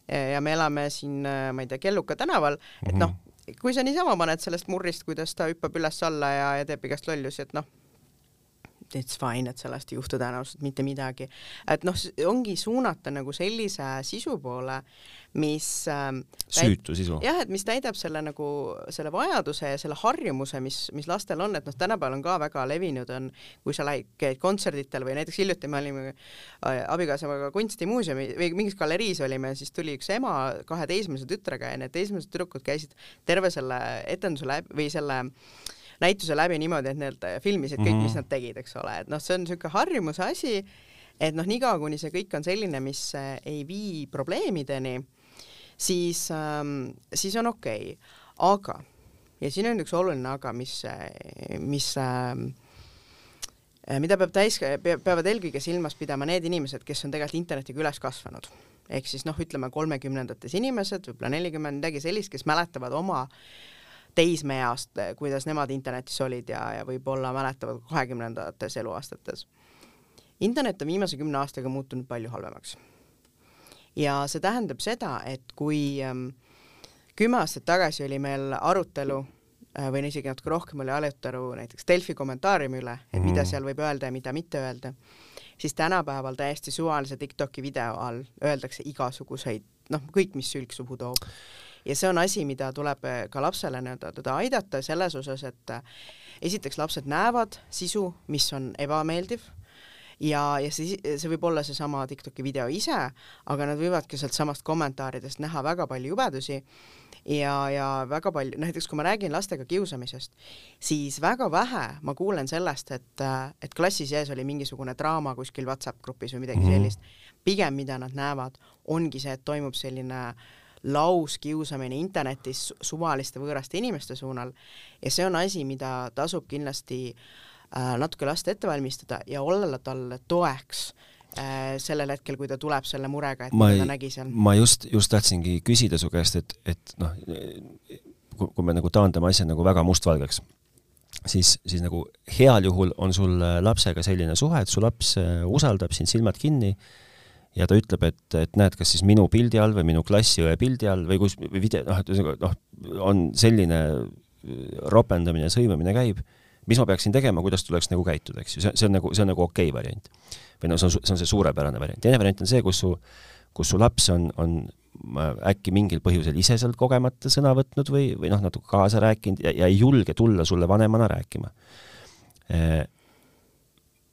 ja me elame siin, äh, ma ei tea, Kelluka tänaval, et noh, kui sa niisama paned sellest murrist, kuidas ta hüppab üles-alla ja, ja teeb igast lollusi, et noh, it's fine, et sellest ei juhtu tõenäoliselt mitte midagi. et noh, ongi suunata nagu sellise sisu poole, mis ähm, süütu sisu. jah, et mis täidab selle nagu selle vajaduse ja selle harjumuse, mis, mis lastel on, et noh, tänapäeval on ka väga levinud on, kui sa lähed, käid kontserditel või näiteks hiljuti me olime äh, abikaasaga kunstimuuseumi või mingis galeriis olime, siis tuli üks ema kahe teismelise tütrega ja need teismelised tüdrukud käisid terve selle etenduse läbi või selle näituse läbi niimoodi, et need filmisid kõik mm, -hmm. mis mhm. nad tegid, eks ole, et noh, see on niisugune harjumuse asi, et noh, niikaua kuni see kõik on selline, mis äh, ei vii probleemideni, siis ähm,, siis on okei okay., aga ja siin on üks oluline aga, mis, äh, mis ähm, äh, mida peab täis, peavad eelkõige silmas pidama need inimesed, kes on tegelikult internetiga üles kasvanud. ehk siis noh, ütleme kolmekümnendates inimesed, võib-olla nelikümmend, midagi sellist, kes mäletavad oma äh, teismeeast, kuidas nemad internetis olid ja, ja võib-olla mäletavad kahekümnendates eluaastates. internet on viimase kümne aastaga muutunud palju halvemaks. Ja see tähendab seda, et kui ähm, kümme aastat tagasi oli meil arutelu äh, või isegi natuke rohkem oli arutelu näiteks Delfi kommentaariumi üle, et mida mhm. seal võib öelda ja mida mitte öelda, siis tänapäeval täiesti suvalise TikToki video all öeldakse igasuguseid, noh, kõik, mis sülg suhu toob ja see on asi, mida tuleb eh, ka lapsele nii-öelda teda aidata selles osas, et eh, esiteks lapsed näevad sisu, mis on ebameeldiv ja, ja see, see võib olla seesama TikToki video ise, aga nad võivad ka sealtsamast kommentaaridest näha väga palju jubedusi ja, ja väga palju, näiteks kui ma räägin lastega kiusamisest, siis väga vähe ma kuulen sellest, et, et klassis ees oli mingisugune draama kuskil Whatsapp grupis või midagi mm -hmm. sellist. pigem, mida nad näevad, ongi see, et toimub selline lauskiusamine internetis suvaliste võõraste inimeste suunal ja see on asi, mida tasub kindlasti äh, natuke last ette valmistada ja olla talle toeks äh, sellel hetkel, kui ta tuleb selle murega, et ma mida ta nägi seal. ma just, just tahtsingi küsida su käest, et, et noh, kui me nagu taandame asja nagu väga mustvalgeks, siis, siis nagu heal juhul on sul lapsega selline suhe, et su laps äh, usaldab sind silmad kinni äh, ja ta ütleb, et, et näed, kas siis minu pildi all või minu klassiõe pildi all või kus, või video, noh, noh, on selline äh, ropendamine, sõimamine käib, mis ma peaksin tegema, kuidas tuleks nagu käituda, eks ju, see, see on nagu, see on nagu okei okay variant. või noh, see on, see on see suurepärane variant. teine variant on see, kus su, kus su laps on, on äkki mingil põhjusel ise sealt kogemata sõna võtnud või, või noh, natuke kaasa rääkinud ja, ja ei julge tulla sulle vanemana rääkima. Äh,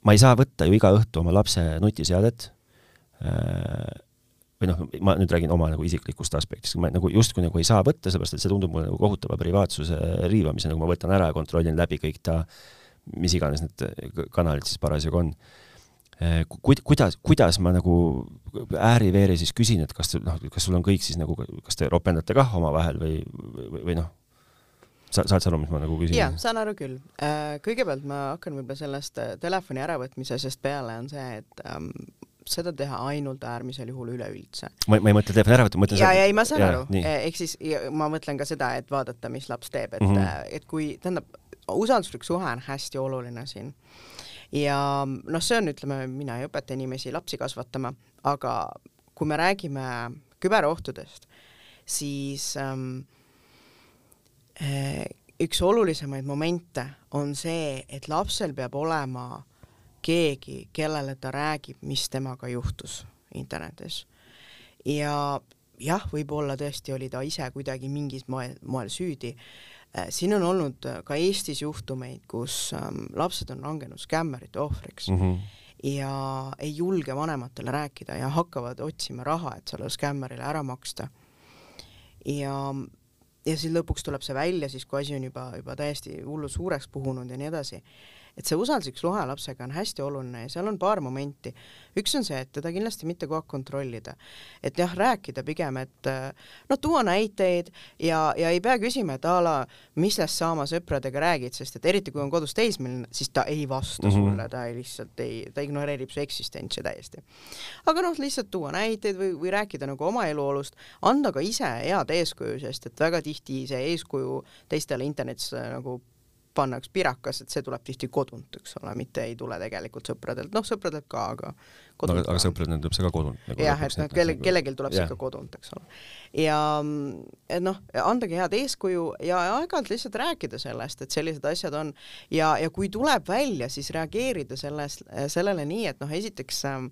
ma ei saa võtta ju iga õhtu oma lapse nutiseadet Äh, või noh, ma nüüd räägin oma nagu isiklikust aspektist, ma nagu justkui nagu ei saa võtta, sellepärast et see tundub mulle nagu kohutava privaatsuse riivamisena, kui ma võtan ära ja kontrollin läbi kõik ta, mis iganes need kanalid siis parasjagu on. Äh, ku-, kuidas, kuidas ma nagu ääri-veeri siis küsin, et kas, noh, kas sul on kõik siis nagu, kas te ropendate kah omavahel või, või, või noh, sa, saad sa aru, mis ma nagu küsin? jaa, saan aru küll. Äh, kõigepealt ma hakkan võib-olla sellest telefoni äravõtmise asjast peale, on see, et ähm, seda teha ainult äärmisel juhul üleüldse. ma, ma ei mõtle telefoni ära võtta, ma mõtlen ja, ja ei, ma saan ja, aru, e, ehk siis ma mõtlen ka seda, et vaadata, mis laps teeb, et mm, -hmm. et kui, tähendab, usalduslik suhe on hästi oluline siin. ja noh, see on, ütleme, mina ei õpeta inimesi lapsi kasvatama, aga kui me räägime küberohtudest, siis ähm, äh, üks olulisemaid momente on see, et lapsel peab olema keegi, kellele ta räägib, mis temaga juhtus internetis. ja jah, võib-olla tõesti oli ta ise kuidagi mingis moel, moel süüdi. Äh, siin on olnud ka Eestis juhtumeid, kus ähm, lapsed on langenud skämmerite ohvriks mm. -hmm ja ei julge vanematele rääkida ja hakkavad otsima raha, et sellele skämmerile ära maksta. ja, ja siis lõpuks tuleb see välja siis, kui asi on juba, juba täiesti hullu suureks puhunud ja nii edasi et see usalduslik suhe lapsega on hästi oluline ja seal on paar momenti. üks on see, et teda kindlasti mitte kogu aeg kontrollida, et jah, rääkida pigem, et noh, tuua näiteid ja, ja ei pea küsima, et a la, mis sellest sa oma sõpradega räägid, sest et eriti kui on kodus teismeline, siis ta ei vasta mm -hmm. sulle, ta ei lihtsalt ei, ta ignoreerib su eksistentsi täiesti. aga noh, lihtsalt tuua näiteid või, või rääkida nagu oma eluolust, anda ka ise head eeskuju, sest et väga tihti see eeskuju teistele internetis nagu panna üks pirakas, et see tuleb tihti kodunt, eks ole, mitte ei tule tegelikult sõpradelt, noh, sõpradelt ka, aga kodunt no, aga, aga sõpradelt tuleb see ka kodunt nagu. jah, et noh, kelle, kellelgi tuleb see ikka kodunt, eks ole. ja noh, andagi head eeskuju ja aeg-ajalt lihtsalt rääkida sellest, et sellised asjad on ja, ja kui tuleb välja, siis reageerida selles, sellele nii, et noh, esiteks Äh,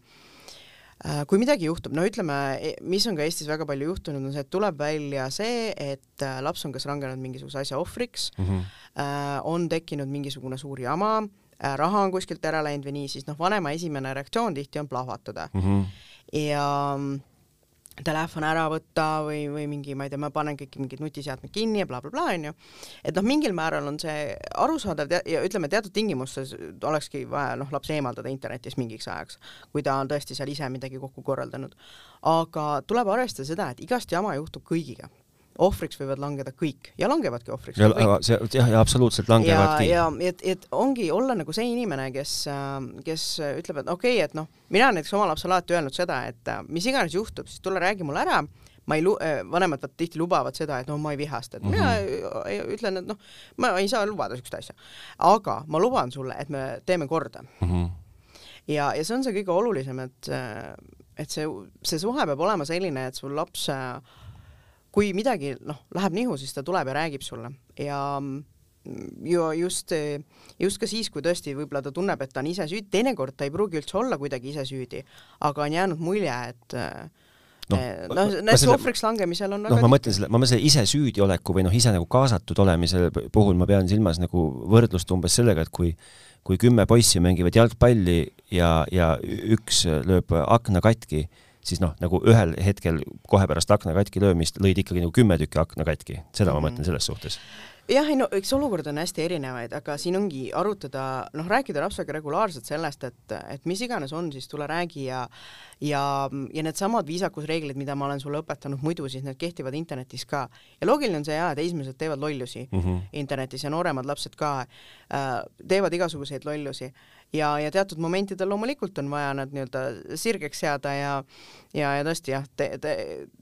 kui midagi juhtub, no ütleme, e, mis on ka Eestis väga palju juhtunud, on see, et tuleb välja see, et äh, laps on kas langenud mingisuguse asja ohvriks mm, -hmm. on tekkinud mingisugune suur jama, raha on kuskilt ära läinud või nii, siis noh, vanema esimene reaktsioon tihti on plahvatada mm. -hmm. ja telefon ära võtta või, või mingi, ma ei tea, ma panen kõik mingid nutiseadmed kinni ja blablabla, onju. et noh, mingil määral on see arusaadav ja ütleme, teatud tingimustes olekski vaja noh, laps eemaldada internetist mingiks ajaks, kui ta on tõesti seal ise midagi kokku korraldanud. aga tuleb arvestada seda, et igast jama juhtub kõigiga ohvriks võivad langeda kõik ja langevadki ohvriks. ja, jah, ja absoluutselt langevadki. ja, ja et, et ongi olla nagu see inimene, kes, kes ütleb, et okei okay,, et noh, mina näiteks oma lapsele alati öelnud seda, et mis iganes juhtub, siis tule räägi mulle ära, ma ei lu-, vanemad vaat tihti lubavad seda, et no ma ei vihasta, et mm -hmm. mina ütlen, et noh, ma ei saa lubada niisugust asja. aga ma luban sulle, et me teeme korda mm. -hmm. ja, ja see on see kõige olulisem, et et see, see suhe peab olema selline, et sul laps äh, kui midagi noh, läheb nihu, siis ta tuleb ja räägib sulle. Ja ju just, just ka siis, kui tõesti võib-olla ta tunneb, et ta on ise süüdi, teinekord ta ei pruugi üldse olla kuidagi ise süüdi, aga on jäänud mulje, et noh, eh, noh, näiteks ohvriks langemisel on noh, ma mõtlen selle, ma mõtlen selle ise süüdioleku või noh, ise nagu kaasatud olemise puhul ma pean silmas nagu võrdlust umbes sellega, et kui kui kümme poissi mängivad jalgpalli ja, ja üks lööb akna katki, siis noh, nagu ühel hetkel kohe pärast akna katki löömist lõid ikkagi nagu kümme tükki akna katki, seda mm -hmm. ma mõtlen selles suhtes jah, ei no eks olukord on hästi erinevaid, aga siin ongi arutada, noh, rääkida lapsega regulaarselt sellest, et, et mis iganes on, siis tule räägi ja ja, ja needsamad viisakusreeglid, mida ma olen sulle õpetanud muidu, siis need kehtivad internetis ka. ja loogiline on see jaa, et teismelised teevad lollusi mm -hmm. internetis ja nooremad lapsed ka äh, teevad igasuguseid lollusi ja, ja teatud momentidel loomulikult on vaja nad nii-öelda sirgeks seada ja ja, ja tõesti jah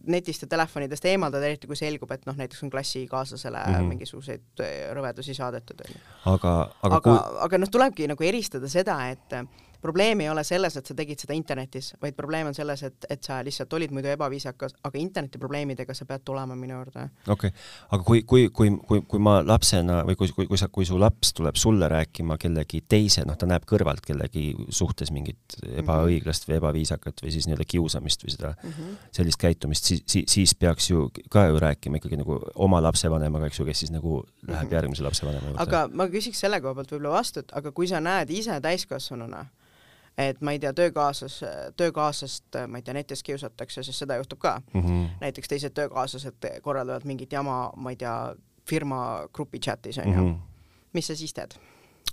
netist ja telefonidest eemaldada, eriti kui selgub, et noh, näiteks on klassikaaslasele mm -hmm. mingisuguseid äh, rõvedusi saadetud, aga, aga, aga, kui... aga noh, tulebki nagu eristada seda, et probleem ei ole selles, et sa tegid seda internetis, vaid probleem on selles, et, et sa lihtsalt olid muidu ebaviisakas, aga interneti probleemidega sa pead tulema minu juurde. okei okay., aga kui, kui, kui, kui, kui ma lapsena või kui, kui, kui sa, kui su laps tuleb sulle rääkima kellegi teise, noh, ta näeb kõrvalt kellegi suhtes mingit ebaõiglast või ebaviisakat või siis nii-öelda kiusamist või seda mm -hmm. sellist käitumist, siis, siis, siis peaks ju ka ju rääkima ikkagi nagu oma lapsevanemaga, eks ju, kes siis nagu läheb mm -hmm. järgmise lapsevanema juurde. aga ma küsiks selle koha pealt võib-olla vastu, et aga kui sa näed ise täiskasvanuna, et ma ei tea, töökaaslas, töökaaslast, ma ei tea, netis kiusatakse, sest seda juhtub ka mm. -hmm. näiteks teised töökaaslased korraldavad mingit jama, ma ei tea, firma grupi chatis onju mm. -hmm. mis sa siis teed?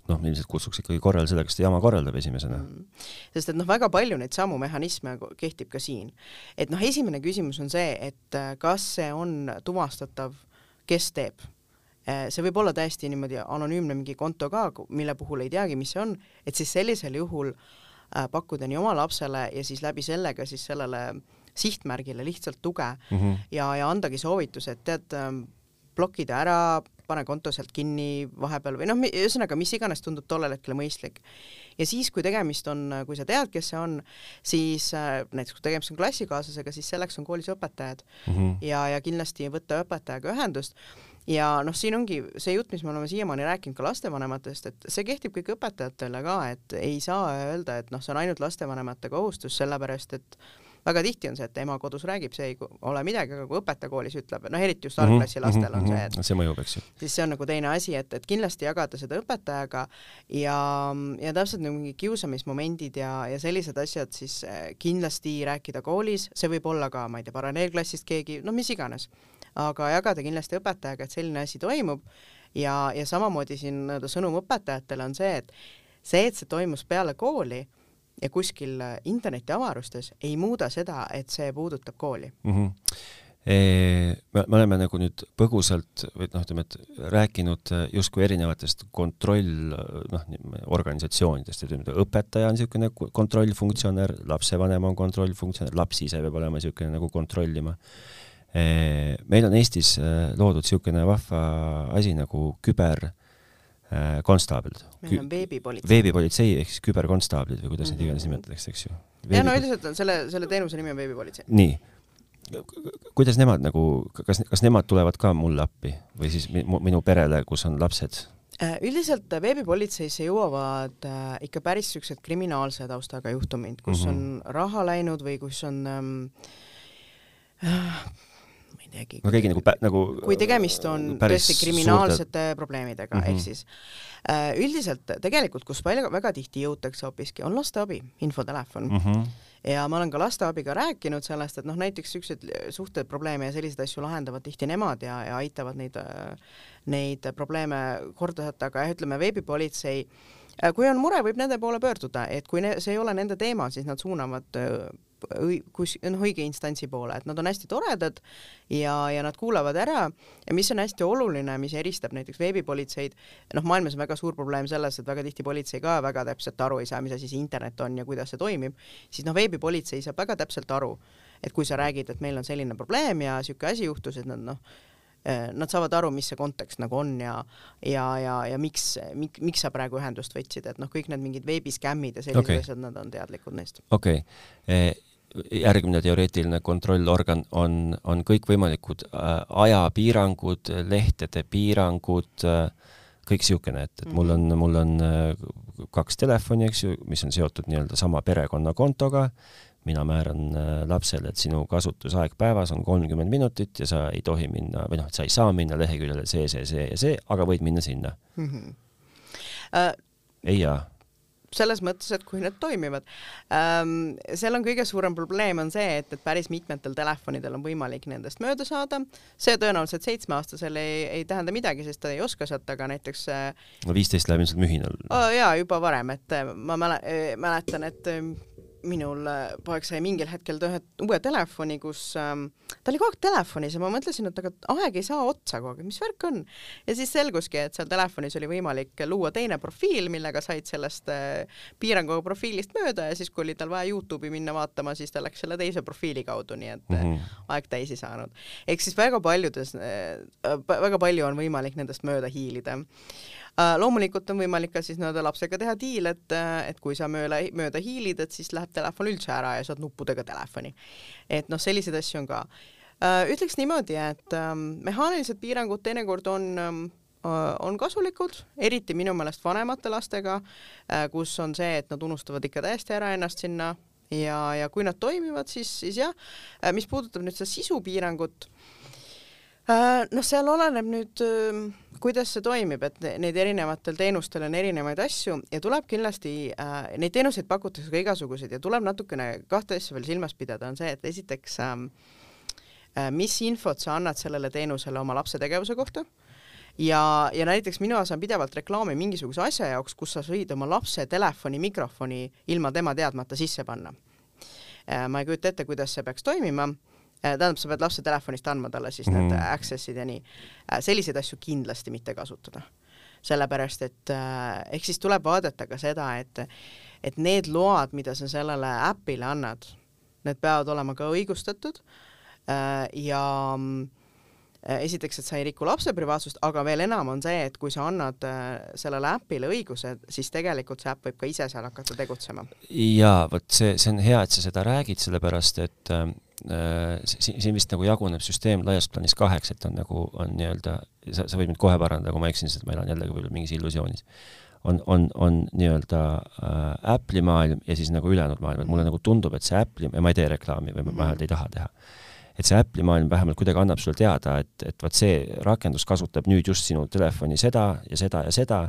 noh, ilmselt kutsuks ikkagi korrale seda, kes seda jama korraldab esimesena mm. -hmm. sest et noh, väga palju neid samu mehhanisme kehtib ka siin. et noh, esimene küsimus on see, et äh, kas see on tuvastatav, kes teeb äh, see võib olla täiesti niimoodi anonüümne mingi konto ka, mille puhul ei teagi, mis see on, et siis sellisel juhul äh, Äh, pakkuda nii oma lapsele ja siis läbi selle ka siis sellele sihtmärgile lihtsalt tuge mm -hmm. ja, ja andagi soovituse, et tead, ähm, blokida ära, pane konto sealt kinni vahepeal või noh, ühesõnaga, mis iganes tundub tollel hetkel mõistlik. ja siis, kui tegemist on, kui sa tead, kes see on, siis äh, näiteks kui tegemist on klassikaaslasega, siis selleks on koolis õpetajad mm -hmm. ja, ja kindlasti võtta õpetajaga ühendust ja noh, siin ongi see jutt, mis me oleme siiamaani rääkinud ka lastevanematest, et see kehtib kõik õpetajatele ka, et ei saa öelda, et noh, see on ainult lastevanemate kohustus, sellepärast et väga tihti on see, et ema kodus räägib, see ei ole midagi, aga kui õpetaja koolis ütleb, noh eriti just algklassi mhm, lastel on mhm, see, et see mõjub, eks ju. siis see on nagu teine asi, et, et kindlasti jagada seda õpetajaga ja, ja täpselt nagu mingid kiusamismomendid ja, ja sellised asjad siis eh, kindlasti rääkida koolis, see võib olla ka, ma ei tea, paralleelklassist keegi, no mis iganes, aga jagada kindlasti õpetajaga, et selline asi toimub ja, ja samamoodi siin nii-öelda sõnum õpetajatele on see, et see, et see toimus peale kooli ja kuskil internetiavarustes ei muuda seda, et see puudutab kooli mm. -hmm. Me, me oleme nagu nüüd põgusalt või noh, ütleme, et rääkinud justkui erinevatest kontroll, noh, organisatsioonidest, ütleme, õpetaja on niisugune kontrollfunktsionär, lapsevanem on kontrollfunktsionär, laps ise peab olema niisugune nagu kontrollima. Meil on Eestis äh, loodud niisugune vahva asi nagu küber äh, Äh, konstaablid. meil on veebipolitsei. veebipolitsei ehk siis küberkonstaablid või kuidas neid mm -hmm. iganes nimetatakse, eks ju. ja no üldiselt on selle, selle teenuse nimi on veebipolitsei. nii. kuidas nemad nagu, kas, kas nemad tulevad ka mulle appi või siis minu, perele, kus on lapsed? Äh, üldiselt veebipolitseisse jõuavad äh, ikka päris siuksed kriminaalse taustaga juhtumid, kus mm -hmm. on raha läinud või kus on ähm, äh, ei teagi. no keegi nagu, nagu kui tegemist on tõesti kriminaalsete suurte... probleemidega mm, -hmm. ehk siis äh, üldiselt tegelikult, kus palju, väga tihti jõutakse hoopiski, on lasteabi, infotelefon mm. -hmm. ja ma olen ka lasteabiga rääkinud sellest, et noh, näiteks siukseid suhteprobleeme ja selliseid asju lahendavad tihti nemad ja, ja aitavad neid, äh, neid probleeme korda saata, aga jah, ütleme veebipolitsei äh, kui on mure, võib nende poole pöörduda, et kui ne, see ei ole nende teema, siis nad suunavad äh, kus noh, õige instantsi poole, et nad on hästi toredad ja, ja nad kuulavad ära. Ja mis on hästi oluline, mis eristab näiteks veebipolitseid, noh, maailmas on väga suur probleem selles, et väga tihti politsei ka väga täpselt aru ei saa, mis asi see internet on ja kuidas see toimib, siis noh, veebipolitsei saab väga täpselt aru, et kui sa räägid, et meil on selline probleem ja niisugune asi juhtus, et nad noh, nad saavad aru, mis see kontekst nagu on ja ja, ja, ja miks, miks, miks sa praegu ühendust võtsid, et noh, kõik need mingid veebiskämmid ja sellised okay. asjad, nad on teadlikud neist. okei okay. Eh, järgmine teoreetiline kontrollorgan on, on kõikvõimalikud äh, ajapiirangud, lehtede piirangud äh,, kõik niisugune, et, et mul on, mhm. mul on äh, kaks telefoni, eks ju, mis on seotud nii-öelda sama perekonnakontoga, mina määran äh, lapsele, et sinu kasutusaeg päevas on kolmkümmend minutit ja sa ei tohi minna või noh, et sa ei saa minna leheküljele see, see, see ja see, aga võid minna sinna mm. -hmm. Uh, ei jaa selles mõttes, et kui need toimivad ähm,. seal on kõige suurem probleem on see, et, et päris mitmetel telefonidel on võimalik nendest mööda saada. see tõenäoliselt seitsmeaastasel ei, ei tähenda midagi, sest ta ei oska sealt, aga näiteks äh, no viisteist läheb ilmselt mühinal oh,. jaa, juba varem, et ma mäle-, mäletan, et minul äh, poeg sai mingil hetkel ühe uue telefoni, kus ähm, ta oli kogu aeg telefonis ja ma mõtlesin, et aga aeg ei saa otsa kogu aeg, mis värk on. ja siis selguski, et seal telefonis oli võimalik luua teine profiil, millega said sellest äh, piiranguga profiilist mööda ja siis, kui oli tal vaja Youtube'i minna vaatama, siis ta läks selle teise profiili kaudu, nii et mm -hmm. aeg täis ei saanud. ehk siis väga paljudes äh,, väga palju on võimalik nendest mööda hiilida loomulikult on võimalik ka siis nii-öelda lapsega teha diil, et, äh, et kui sa mööda, mööda hiilid, et siis läheb telefon üldse ära ja saad nuppudega telefoni. et noh, selliseid asju on ka. Äh, ütleks niimoodi, et ähm, mehaanilised piirangud teinekord on ähm, on kasulikud, eriti minu meelest vanemate lastega, kus on see, et nad unustavad ikka täiesti ära ennast sinna ja, ja kui nad toimivad, siis, siis jah, mis puudutab nüüd seda sisupiirangut, noh, seal oleneb nüüd äh, kuidas see toimib, et neid erinevatel teenustel on erinevaid asju ja tuleb kindlasti äh,, neid teenuseid pakutakse ka igasuguseid ja tuleb natukene kahte asja veel silmas pidada, on see, et esiteks ähm, äh, mis infot sa annad sellele teenusele oma lapse tegevuse kohta ja, ja näiteks mina saan pidevalt reklaami mingisuguse asja jaoks, kus sa võid oma lapse telefoni mikrofoni ilma tema teadmata sisse panna äh,. ma ei kujuta ette, kuidas see peaks toimima Äh, tähendab, sa pead lapse telefonist andma talle siis need mm. access'id ja nii. Äh, selliseid asju kindlasti mitte kasutada. sellepärast, et äh, ehk siis tuleb vaadata ka seda, et, et need load, mida sa sellele äpile annad, need peavad olema ka õigustatud ja Äh, esiteks, et sa ei riku lapse privaatsust, aga veel enam on see, et kui sa annad äh, sellele äpile õigused, siis tegelikult see äpp võib ka ise seal hakata tegutsema. jaa, vot see, see on hea, et sa seda räägid, sellepärast et äh, siin, siin vist nagu jaguneb süsteem laias plaanis kaheks, et on nagu, on nii-öelda, sa, sa võid mind kohe parandada, kui ma eksin, sest ma elan jällegi võib-olla mingis illusioonis. on, on, on nii-öelda äh, Apple'i maailm ja siis nagu ülejäänud maailm, et mulle nagu tundub, et see Apple'i, ma ei tee reklaami või ma vähemalt ei taha teha. Et see Apple'i maailm vähemalt kuidagi annab sulle teada, et, et vot see rakendus kasutab nüüd just sinu telefoni seda ja seda ja seda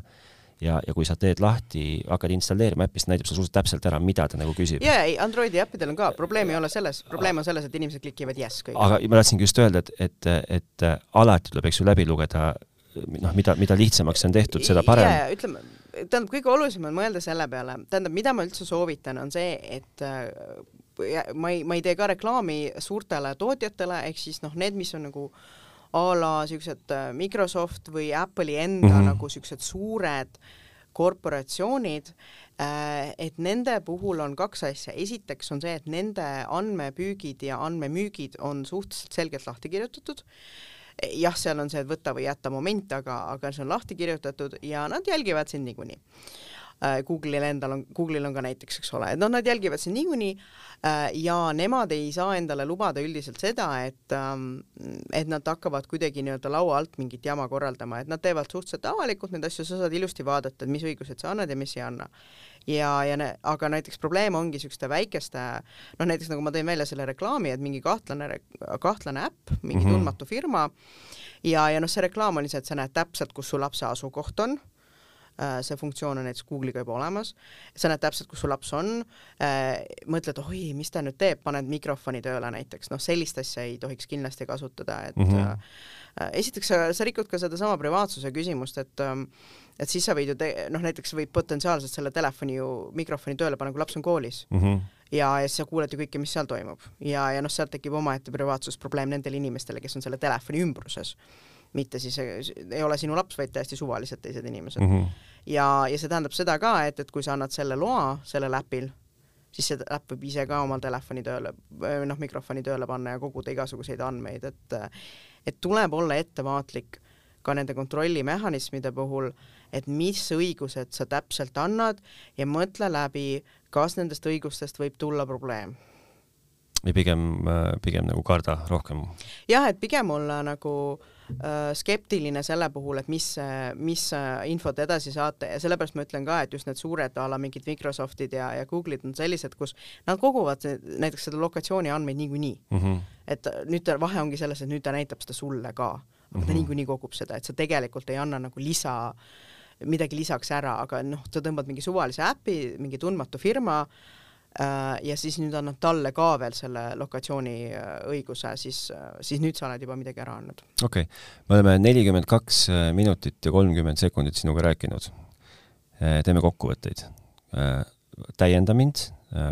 ja, ja kui sa teed lahti, hakkad installeerima äppi, siis näitab sulle suhteliselt täpselt ära, mida ta nagu küsib. ja, ei, Androidi äppidel on ka, probleem ei ole selles, probleem on selles, et inimesed klikivad yes kõigile. aga ma tahtsingi just öelda, et, et, et alati tuleb, eks ju, läbi lugeda noh, mida, mida lihtsamaks on tehtud, seda parem yeah,. ütleme, tähendab, kõige olulisem on mõelda selle peale, tähendab, mida ma üldse soovitan, on see, et ma ei, ma ei tee ka reklaami suurtele tootjatele, ehk siis noh, need, mis on nagu a la siuksed äh, Microsoft või Apple'i enda mm -hmm. nagu siuksed suured korporatsioonid, äh, et nende puhul on kaks asja, esiteks on see, et nende andmepüügid ja andmemüügid on suhteliselt selgelt lahti kirjutatud. Jah, seal on see võta või jäta moment, aga, aga see on lahti kirjutatud ja nad jälgivad sind niikuinii Google'il endal on, Google'il on ka näiteks, eks ole, et noh, nad jälgivad sind niikuinii äh, ja nemad ei saa endale lubada üldiselt seda, et ähm, et nad hakkavad kuidagi nii-öelda laua alt mingit jama korraldama, et nad teevad suhteliselt avalikult neid asju, sa saad ilusti vaadata, et mis õigused sa annad ja mis ei anna ja, ja ne, aga näiteks probleem ongi niisuguste väikeste, noh näiteks nagu ma tõin välja selle reklaami, et mingi kahtlane, kahtlane äpp, mingi mm -hmm. tundmatu firma ja, ja noh, see reklaam see, et sa näed täpselt, kus su lapse asukoht on Äh, see funktsioon on näiteks Google'iga juba olemas, sa näed täpselt, kus su laps on, äh, mõtled, oi, mis ta nüüd teeb, paned mikrofoni tööle näiteks, noh, sellist asja ei tohiks kindlasti kasutada, et mm -hmm. esiteks sa, sa rikud ka sedasama privaatsuse küsimust, et ähm, et siis sa võid ju te-, noh näiteks võid potentsiaalselt selle telefoni ju mikrofoni tööle panna, kui laps on koolis mm. -hmm ja, ja siis sa kuuled ju kõike, mis seal toimub ja, ja noh, sealt tekib omaette privaatsusprobleem nendele inimestele, kes on selle telefoni ümbruses mitte siis ei ole sinu laps, vaid täiesti suvalised teised inimesed mm. -hmm. Ja, ja see tähendab seda ka, et, et kui sa annad selle loa sellel äpil, siis see äpp võib ise ka oma telefoni tööle, noh, mikrofoni tööle panna ja koguda igasuguseid andmeid, et et tuleb olla ettevaatlik ka nende kontrollimehhanismide puhul, et mis õigused sa täpselt annad ja mõtle läbi, kas nendest õigustest võib tulla probleem või pigem, pigem nagu karda rohkem? jah, et pigem olla nagu äh, skeptiline selle puhul, et mis, mis infot edasi saate ja sellepärast ma ütlen ka, et just need suured a la mingid Microsoftid ja, ja Google'id on sellised, kus nad koguvad näiteks seda lokatsiooni andmeid niikuinii mm. -hmm. et nüüd ta, vahe ongi selles, et nüüd ta näitab seda sulle ka, aga mm -hmm. ta mhm. niikuinii kogub seda, et sa tegelikult ei anna nagu lisa midagi lisaks ära, aga noh, sa tõmbad mingi suvalise äpi, mingi tundmatu firma äh,, Äh, ja siis nüüd annab talle ka veel selle lokatsiooni äh, õiguse, siis, äh, siis nüüd sa oled juba midagi ära andnud. okei okay., me oleme nelikümmend kaks minutit ja kolmkümmend sekundit sinuga rääkinud. teeme kokkuvõtteid. täienda mind,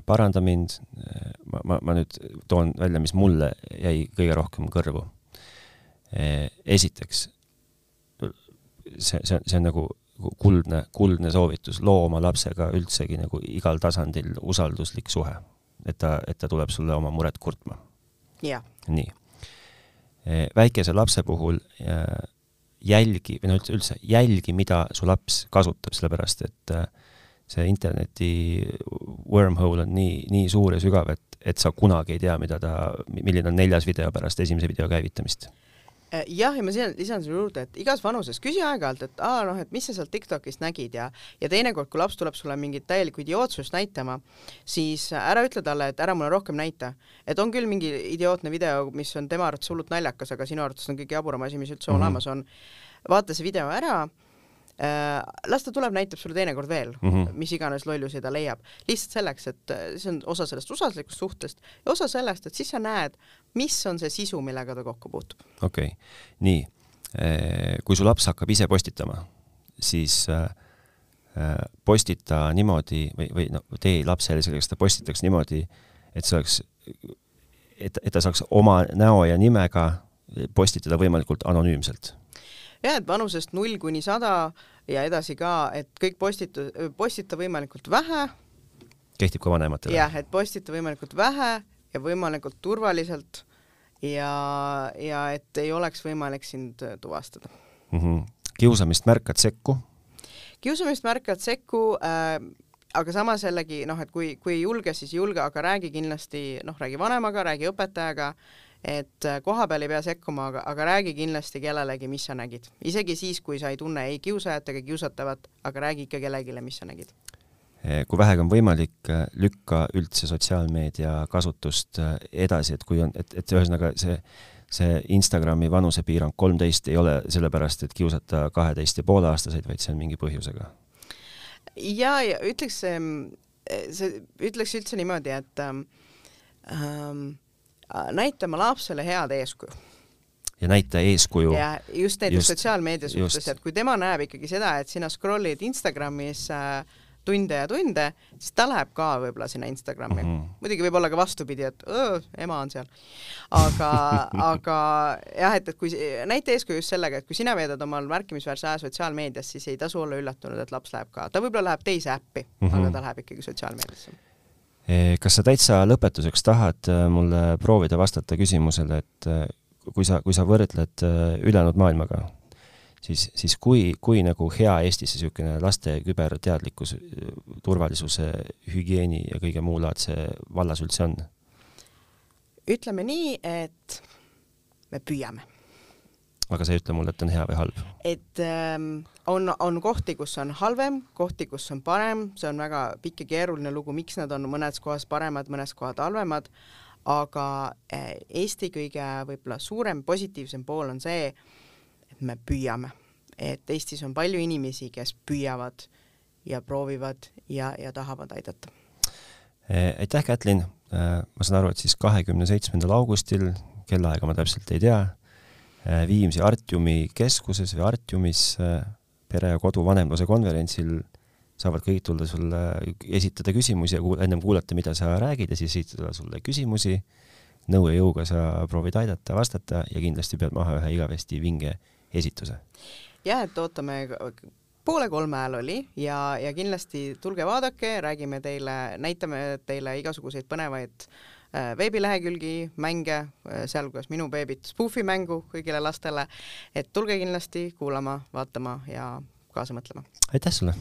paranda mind, ma, ma, ma nüüd toon välja, mis mulle jäi kõige rohkem kõrvu. esiteks, see, see, see on nagu kuldne, kuldne soovitus, loo oma lapsega üldsegi nagu igal tasandil usalduslik suhe. et ta, et ta tuleb sulle oma muret kurtma. nii. E, väikese lapse puhul e, jälgi, või no üldse, jälgi, mida su laps kasutab, sellepärast et e, see interneti wormhole on nii, nii suur ja sügav, et, et sa kunagi ei tea, mida ta, milline on neljas video pärast esimese video käivitamist jah, ja ma lisan, lisan sulle juurde, et igas vanuses küsi aeg-ajalt, et aa noh, et mis sa sealt Tiktokist nägid ja ja teinekord, kui laps tuleb sulle mingit täielikku idiootsust näitama, siis ära ütle talle, et ära mulle rohkem näita. et on küll mingi idiootne video, mis on tema arvates hullult naljakas, aga sinu arvates on kõige jaburam asi, mis üldse mm -hmm. olemas on. vaata see video ära Äh, las ta tuleb, näitab sulle teinekord veel mm, -hmm. mis iganes lollusi ta leiab, lihtsalt selleks, et äh, see on osa sellest usalduslikust suhtest ja osa sellest, et siis sa näed, mis on see sisu, millega ta kokku puutub. okei okay., nii, äh, kui su laps hakkab ise postitama, siis postita niimoodi või, või noh, tee lapsele selgeks, ta postitaks niimoodi, et see oleks, et, et ta saaks oma näo ja nimega postitada võimalikult anonüümselt jah, et vanusest null kuni sada ja edasi ka, et kõik postitu-, postita võimalikult vähe. kehtib ka vanematele? jah, et postita võimalikult vähe ja võimalikult turvaliselt ja, ja et ei oleks võimalik sind tuvastada mm. -hmm. kiusamist märkad sekku? kiusamist märkad sekku äh, aga samas jällegi noh, et kui, kui ei julge, siis ei julge, aga räägi kindlasti, noh, räägi vanemaga, räägi õpetajaga, et äh, koha peal ei pea sekkuma, aga, aga räägi kindlasti kellelegi, mis sa nägid. isegi siis, kui sa ei tunne ei kiusajat ega kiusatavat, aga räägi ikka kellelegi, mis sa nägid kui vähegi on võimalik, eh, lükka üldse sotsiaalmeedia kasutust eh, edasi, et kui on, et, et ühesõnaga see, see Instagrami vanusepiirang kolmteist ei ole sellepärast, et kiusata kaheteist ja poole aastaseid, vaid see on mingi põhjusega. ja, ja ütleks, see, ütleks üldse niimoodi, et ähm, ähm näita oma lapsele head eeskuju ja näita eeskuju. ja just näiteks sotsiaalmeedia suhtes, et kui tema näeb ikkagi seda, et sina scroll'id Instagramis äh, tunde ja tunde, siis ta läheb ka võib-olla sinna Instagrami mm. -hmm. muidugi võib olla ka vastupidi, et öö, ema on seal. aga aga jah, et, et kui näita eeskuju just sellega, et kui sina veedad omal märkimisväärse aja sotsiaalmeedias, siis ei tasu olla üllatunud, et laps läheb ka, ta võib-olla läheb teise äppi mm, -hmm. aga ta läheb ikkagi sotsiaalmeediasse e, kas sa täitsa lõpetuseks tahad äh, mulle proovida vastata küsimusele, et äh, kui sa, kui sa võrdled ülejäänud maailmaga, siis, siis kui, kui nagu hea Eestis see niisugune laste küberteadlikkus, turvalisuse, hügieeni ja kõige muu laadse vallas üldse on? ütleme nii, et me püüame. aga sa ei ütle mulle, et on hea või halb? et ähm, on, on kohti, kus on halvem, kohti, kus on parem, see on väga pikk ja keeruline lugu, miks nad on mõnes kohas paremad, mõnes kohas halvemad, aga äh, Eesti kõige võib-olla suurem positiivsem pool on see, me püüame, et Eestis on palju inimesi, kes püüavad ja proovivad ja, ja tahavad aidata. Eh, aitäh, Kätlin. Eh, ma saan aru, et siis kahekümne seitsmendal augustil, kellaaega ma täpselt ei tea, eh, Viimsi Artiumi keskuses või Artiumis pere ja kodu vanemluse konverentsil saavad kõik tulla sulle, esitada küsimusi ja kuul, ennem kuulata, mida sa räägid ja siis esitada sulle küsimusi. nõu ja jõuga sa proovid aidata, vastata ja kindlasti pead maha ühe igavesti vinge esituse. jah, et ootame poole kolme ajal oli ja, ja kindlasti tulge vaadake, räägime teile, näitame teile igasuguseid põnevaid äh, veebilehekülgi, mänge, äh, sealhulgas minu beebit Spoofi mängu kõigile lastele, et tulge kindlasti kuulama, vaatama ja kaasa mõtlema. aitäh sulle!